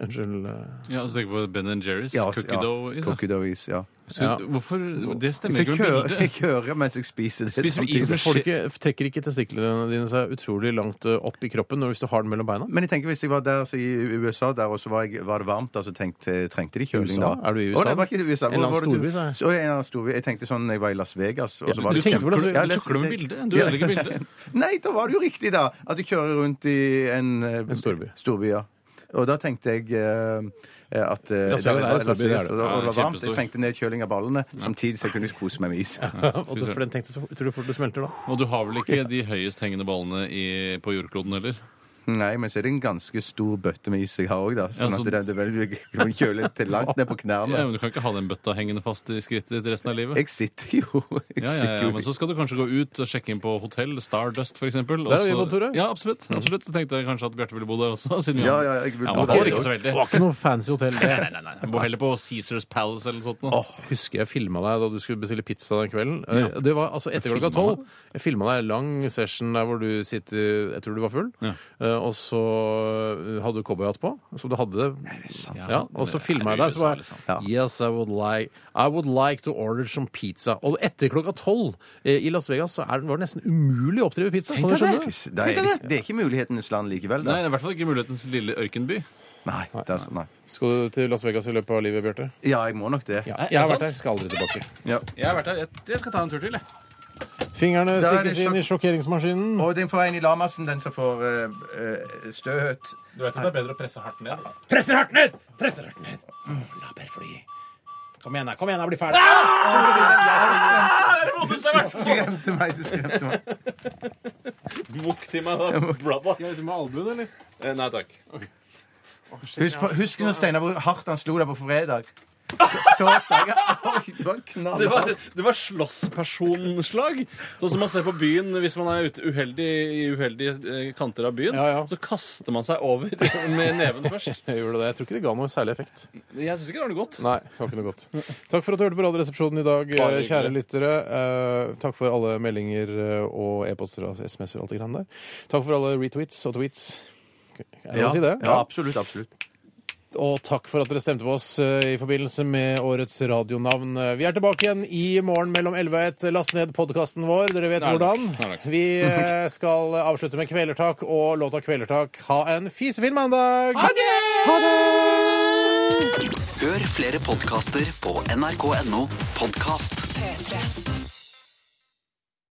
Unnskyld. eh. Ja, Du tenker på Ben Jerry's Ja, cookie ja. dough. is? Cookie dough is, ja. Så, Ja. Hvorfor Det stemmer jeg ikke med bildet. [LAUGHS] jeg kører mens jeg spiser det. Spiser du is med Får ikke, trekker ikke testiklene dine seg utrolig langt eh, opp i kroppen hvis du har den mellom beina? Men jeg tenker hvis jeg var der så i USA der, og så var, jeg, var det varmt, da, så tenkte, trengte de kjøling da. Er du i Å, USA? var ikke i USA. En eller annen det storby, sa jeg. Så, en eller annen storby. Jeg tenkte sånn jeg var i Las Vegas. Og Ja, så var du tenkte på Las Vegas. Ja, Du tukler med bildet. Du ødelegger bildet. [LAUGHS] Nei, da var det jo riktig, da. At du kjører rundt i en, eh, En storby. storby ja. Og da tenkte jeg eh, at eh, er storby, det det. det var Ja, varmt. Jeg trengte nedkjøling av ballene, samtidig som jeg kunne kose meg med is. [LAUGHS] Og for den tenkte så tror du fort du smelter, da? Og du har vel ikke [LAUGHS] de høyest hengende ballene i, på jordkloden heller? Nei, men så er det en ganske stor bøtte med is jeg har òg, da. Sånn Ja, så- at det, det er veldig du kan kjøle til langt ned på knærne. [LAUGHS] Ja, men Du kan ikke ha den bøtta hengende fast i skrittet ditt resten av livet. Jeg sitter jo jeg Ja, ja, sitter ja, jo Men så skal du kanskje gå ut og sjekke inn på hotell, Stardust f.eks. Der har vi bodd, Ja, absolutt. absolutt. Så tenkte jeg kanskje at Bjarte ville bo der også. [LAUGHS] Siden vi Ja, har- ja, jeg vil ja, bo man der får ikke så veldig. Det var ikke noe fancy hotell. det. [LAUGHS] Nei, nei, nei. Jeg bor heller på Caesars Palace eller noe sånt. Nå. Åh, husker jeg filma deg da du skulle bestille pizza den kvelden. Eh, Det var altså etter klokka filma tolv. Jeg filma deg en lang session der hvor du sitter Jeg tror du var full. Ja. Eh, Og så eh, hadde du cowboyhatt på. Så du hadde Ja, og så Det filma jeg deg, så var jeg Yes, I would like I would like to order some pizza. Og etter klokka tolv eh, i Las Vegas så er, det- var det nesten umulig å oppdrive pizza. Kan du skjønne det? Det er, det er ikke mulighetenes land likevel, Nei, det er i hvert fall ikke mulighetens lille ørkenby. Nei. det er, nei. Skal du til Las Vegas i løpet av livet, Bjarte? Ja, jeg må nok det. Ja, jeg har vært der. sant? Skal aldri tilbake. Ja. Jeg har vært der. Jeg, jeg skal ta en tur til, jeg. Fingrene Da er det stikkes inn i sjokkeringsmaskinen. Og den får en i lamassen, den som får eh, eh, støt. Du vet at det er bedre å presse hardt ned? Presser hardt ned! Presser hardt ned. La bare fly. Kom igjen, da. Kom igjen, da. Bli ferdig. Du skremte meg, du skremte meg. Mukk til meg, da. Brother. Du med albuen, eller? Eh, Nei takk. Husk, på, husk når Steinar hvor hardt han slo deg på fredag. Oi, det var knallhardt. Det var, det var slåsspersonslag. Sånn som man ser på byen hvis man er ute uheldig, i uheldige eh, kanter av byen. Ja, ja. Så kaster man seg over [LAUGHS] med neven først. Jeg [LAUGHS] gjorde det. Jeg tror ikke det ga noe særlig effekt. Jeg syns ikke det var noe godt. Nei, det var ikke noe godt. Takk for at du hørte på Radioresepsjonen i dag, Bare eh, kjære hyggelig. lyttere. Eh, takk for alle meldinger og e-poster og SMS-er og alt det greiene der. Takk for alle retweets og tweets. Er det Ja, å si det? ja, absolutt. absolutt. Og takk for at dere stemte på oss eh, i forbindelse med årets radionavn. Eh, Vi er tilbake igjen i morgen mellom 11 og 1. Last ned podkasten vår. Dere vet Nei, hvordan. Nei. Vi eh, skal avslutte med Kvelertak og låta Kvelertak. Ha en fisefin mandag! Ha det! Ha det! Hør flere podkaster på nrk.no podkast. P3.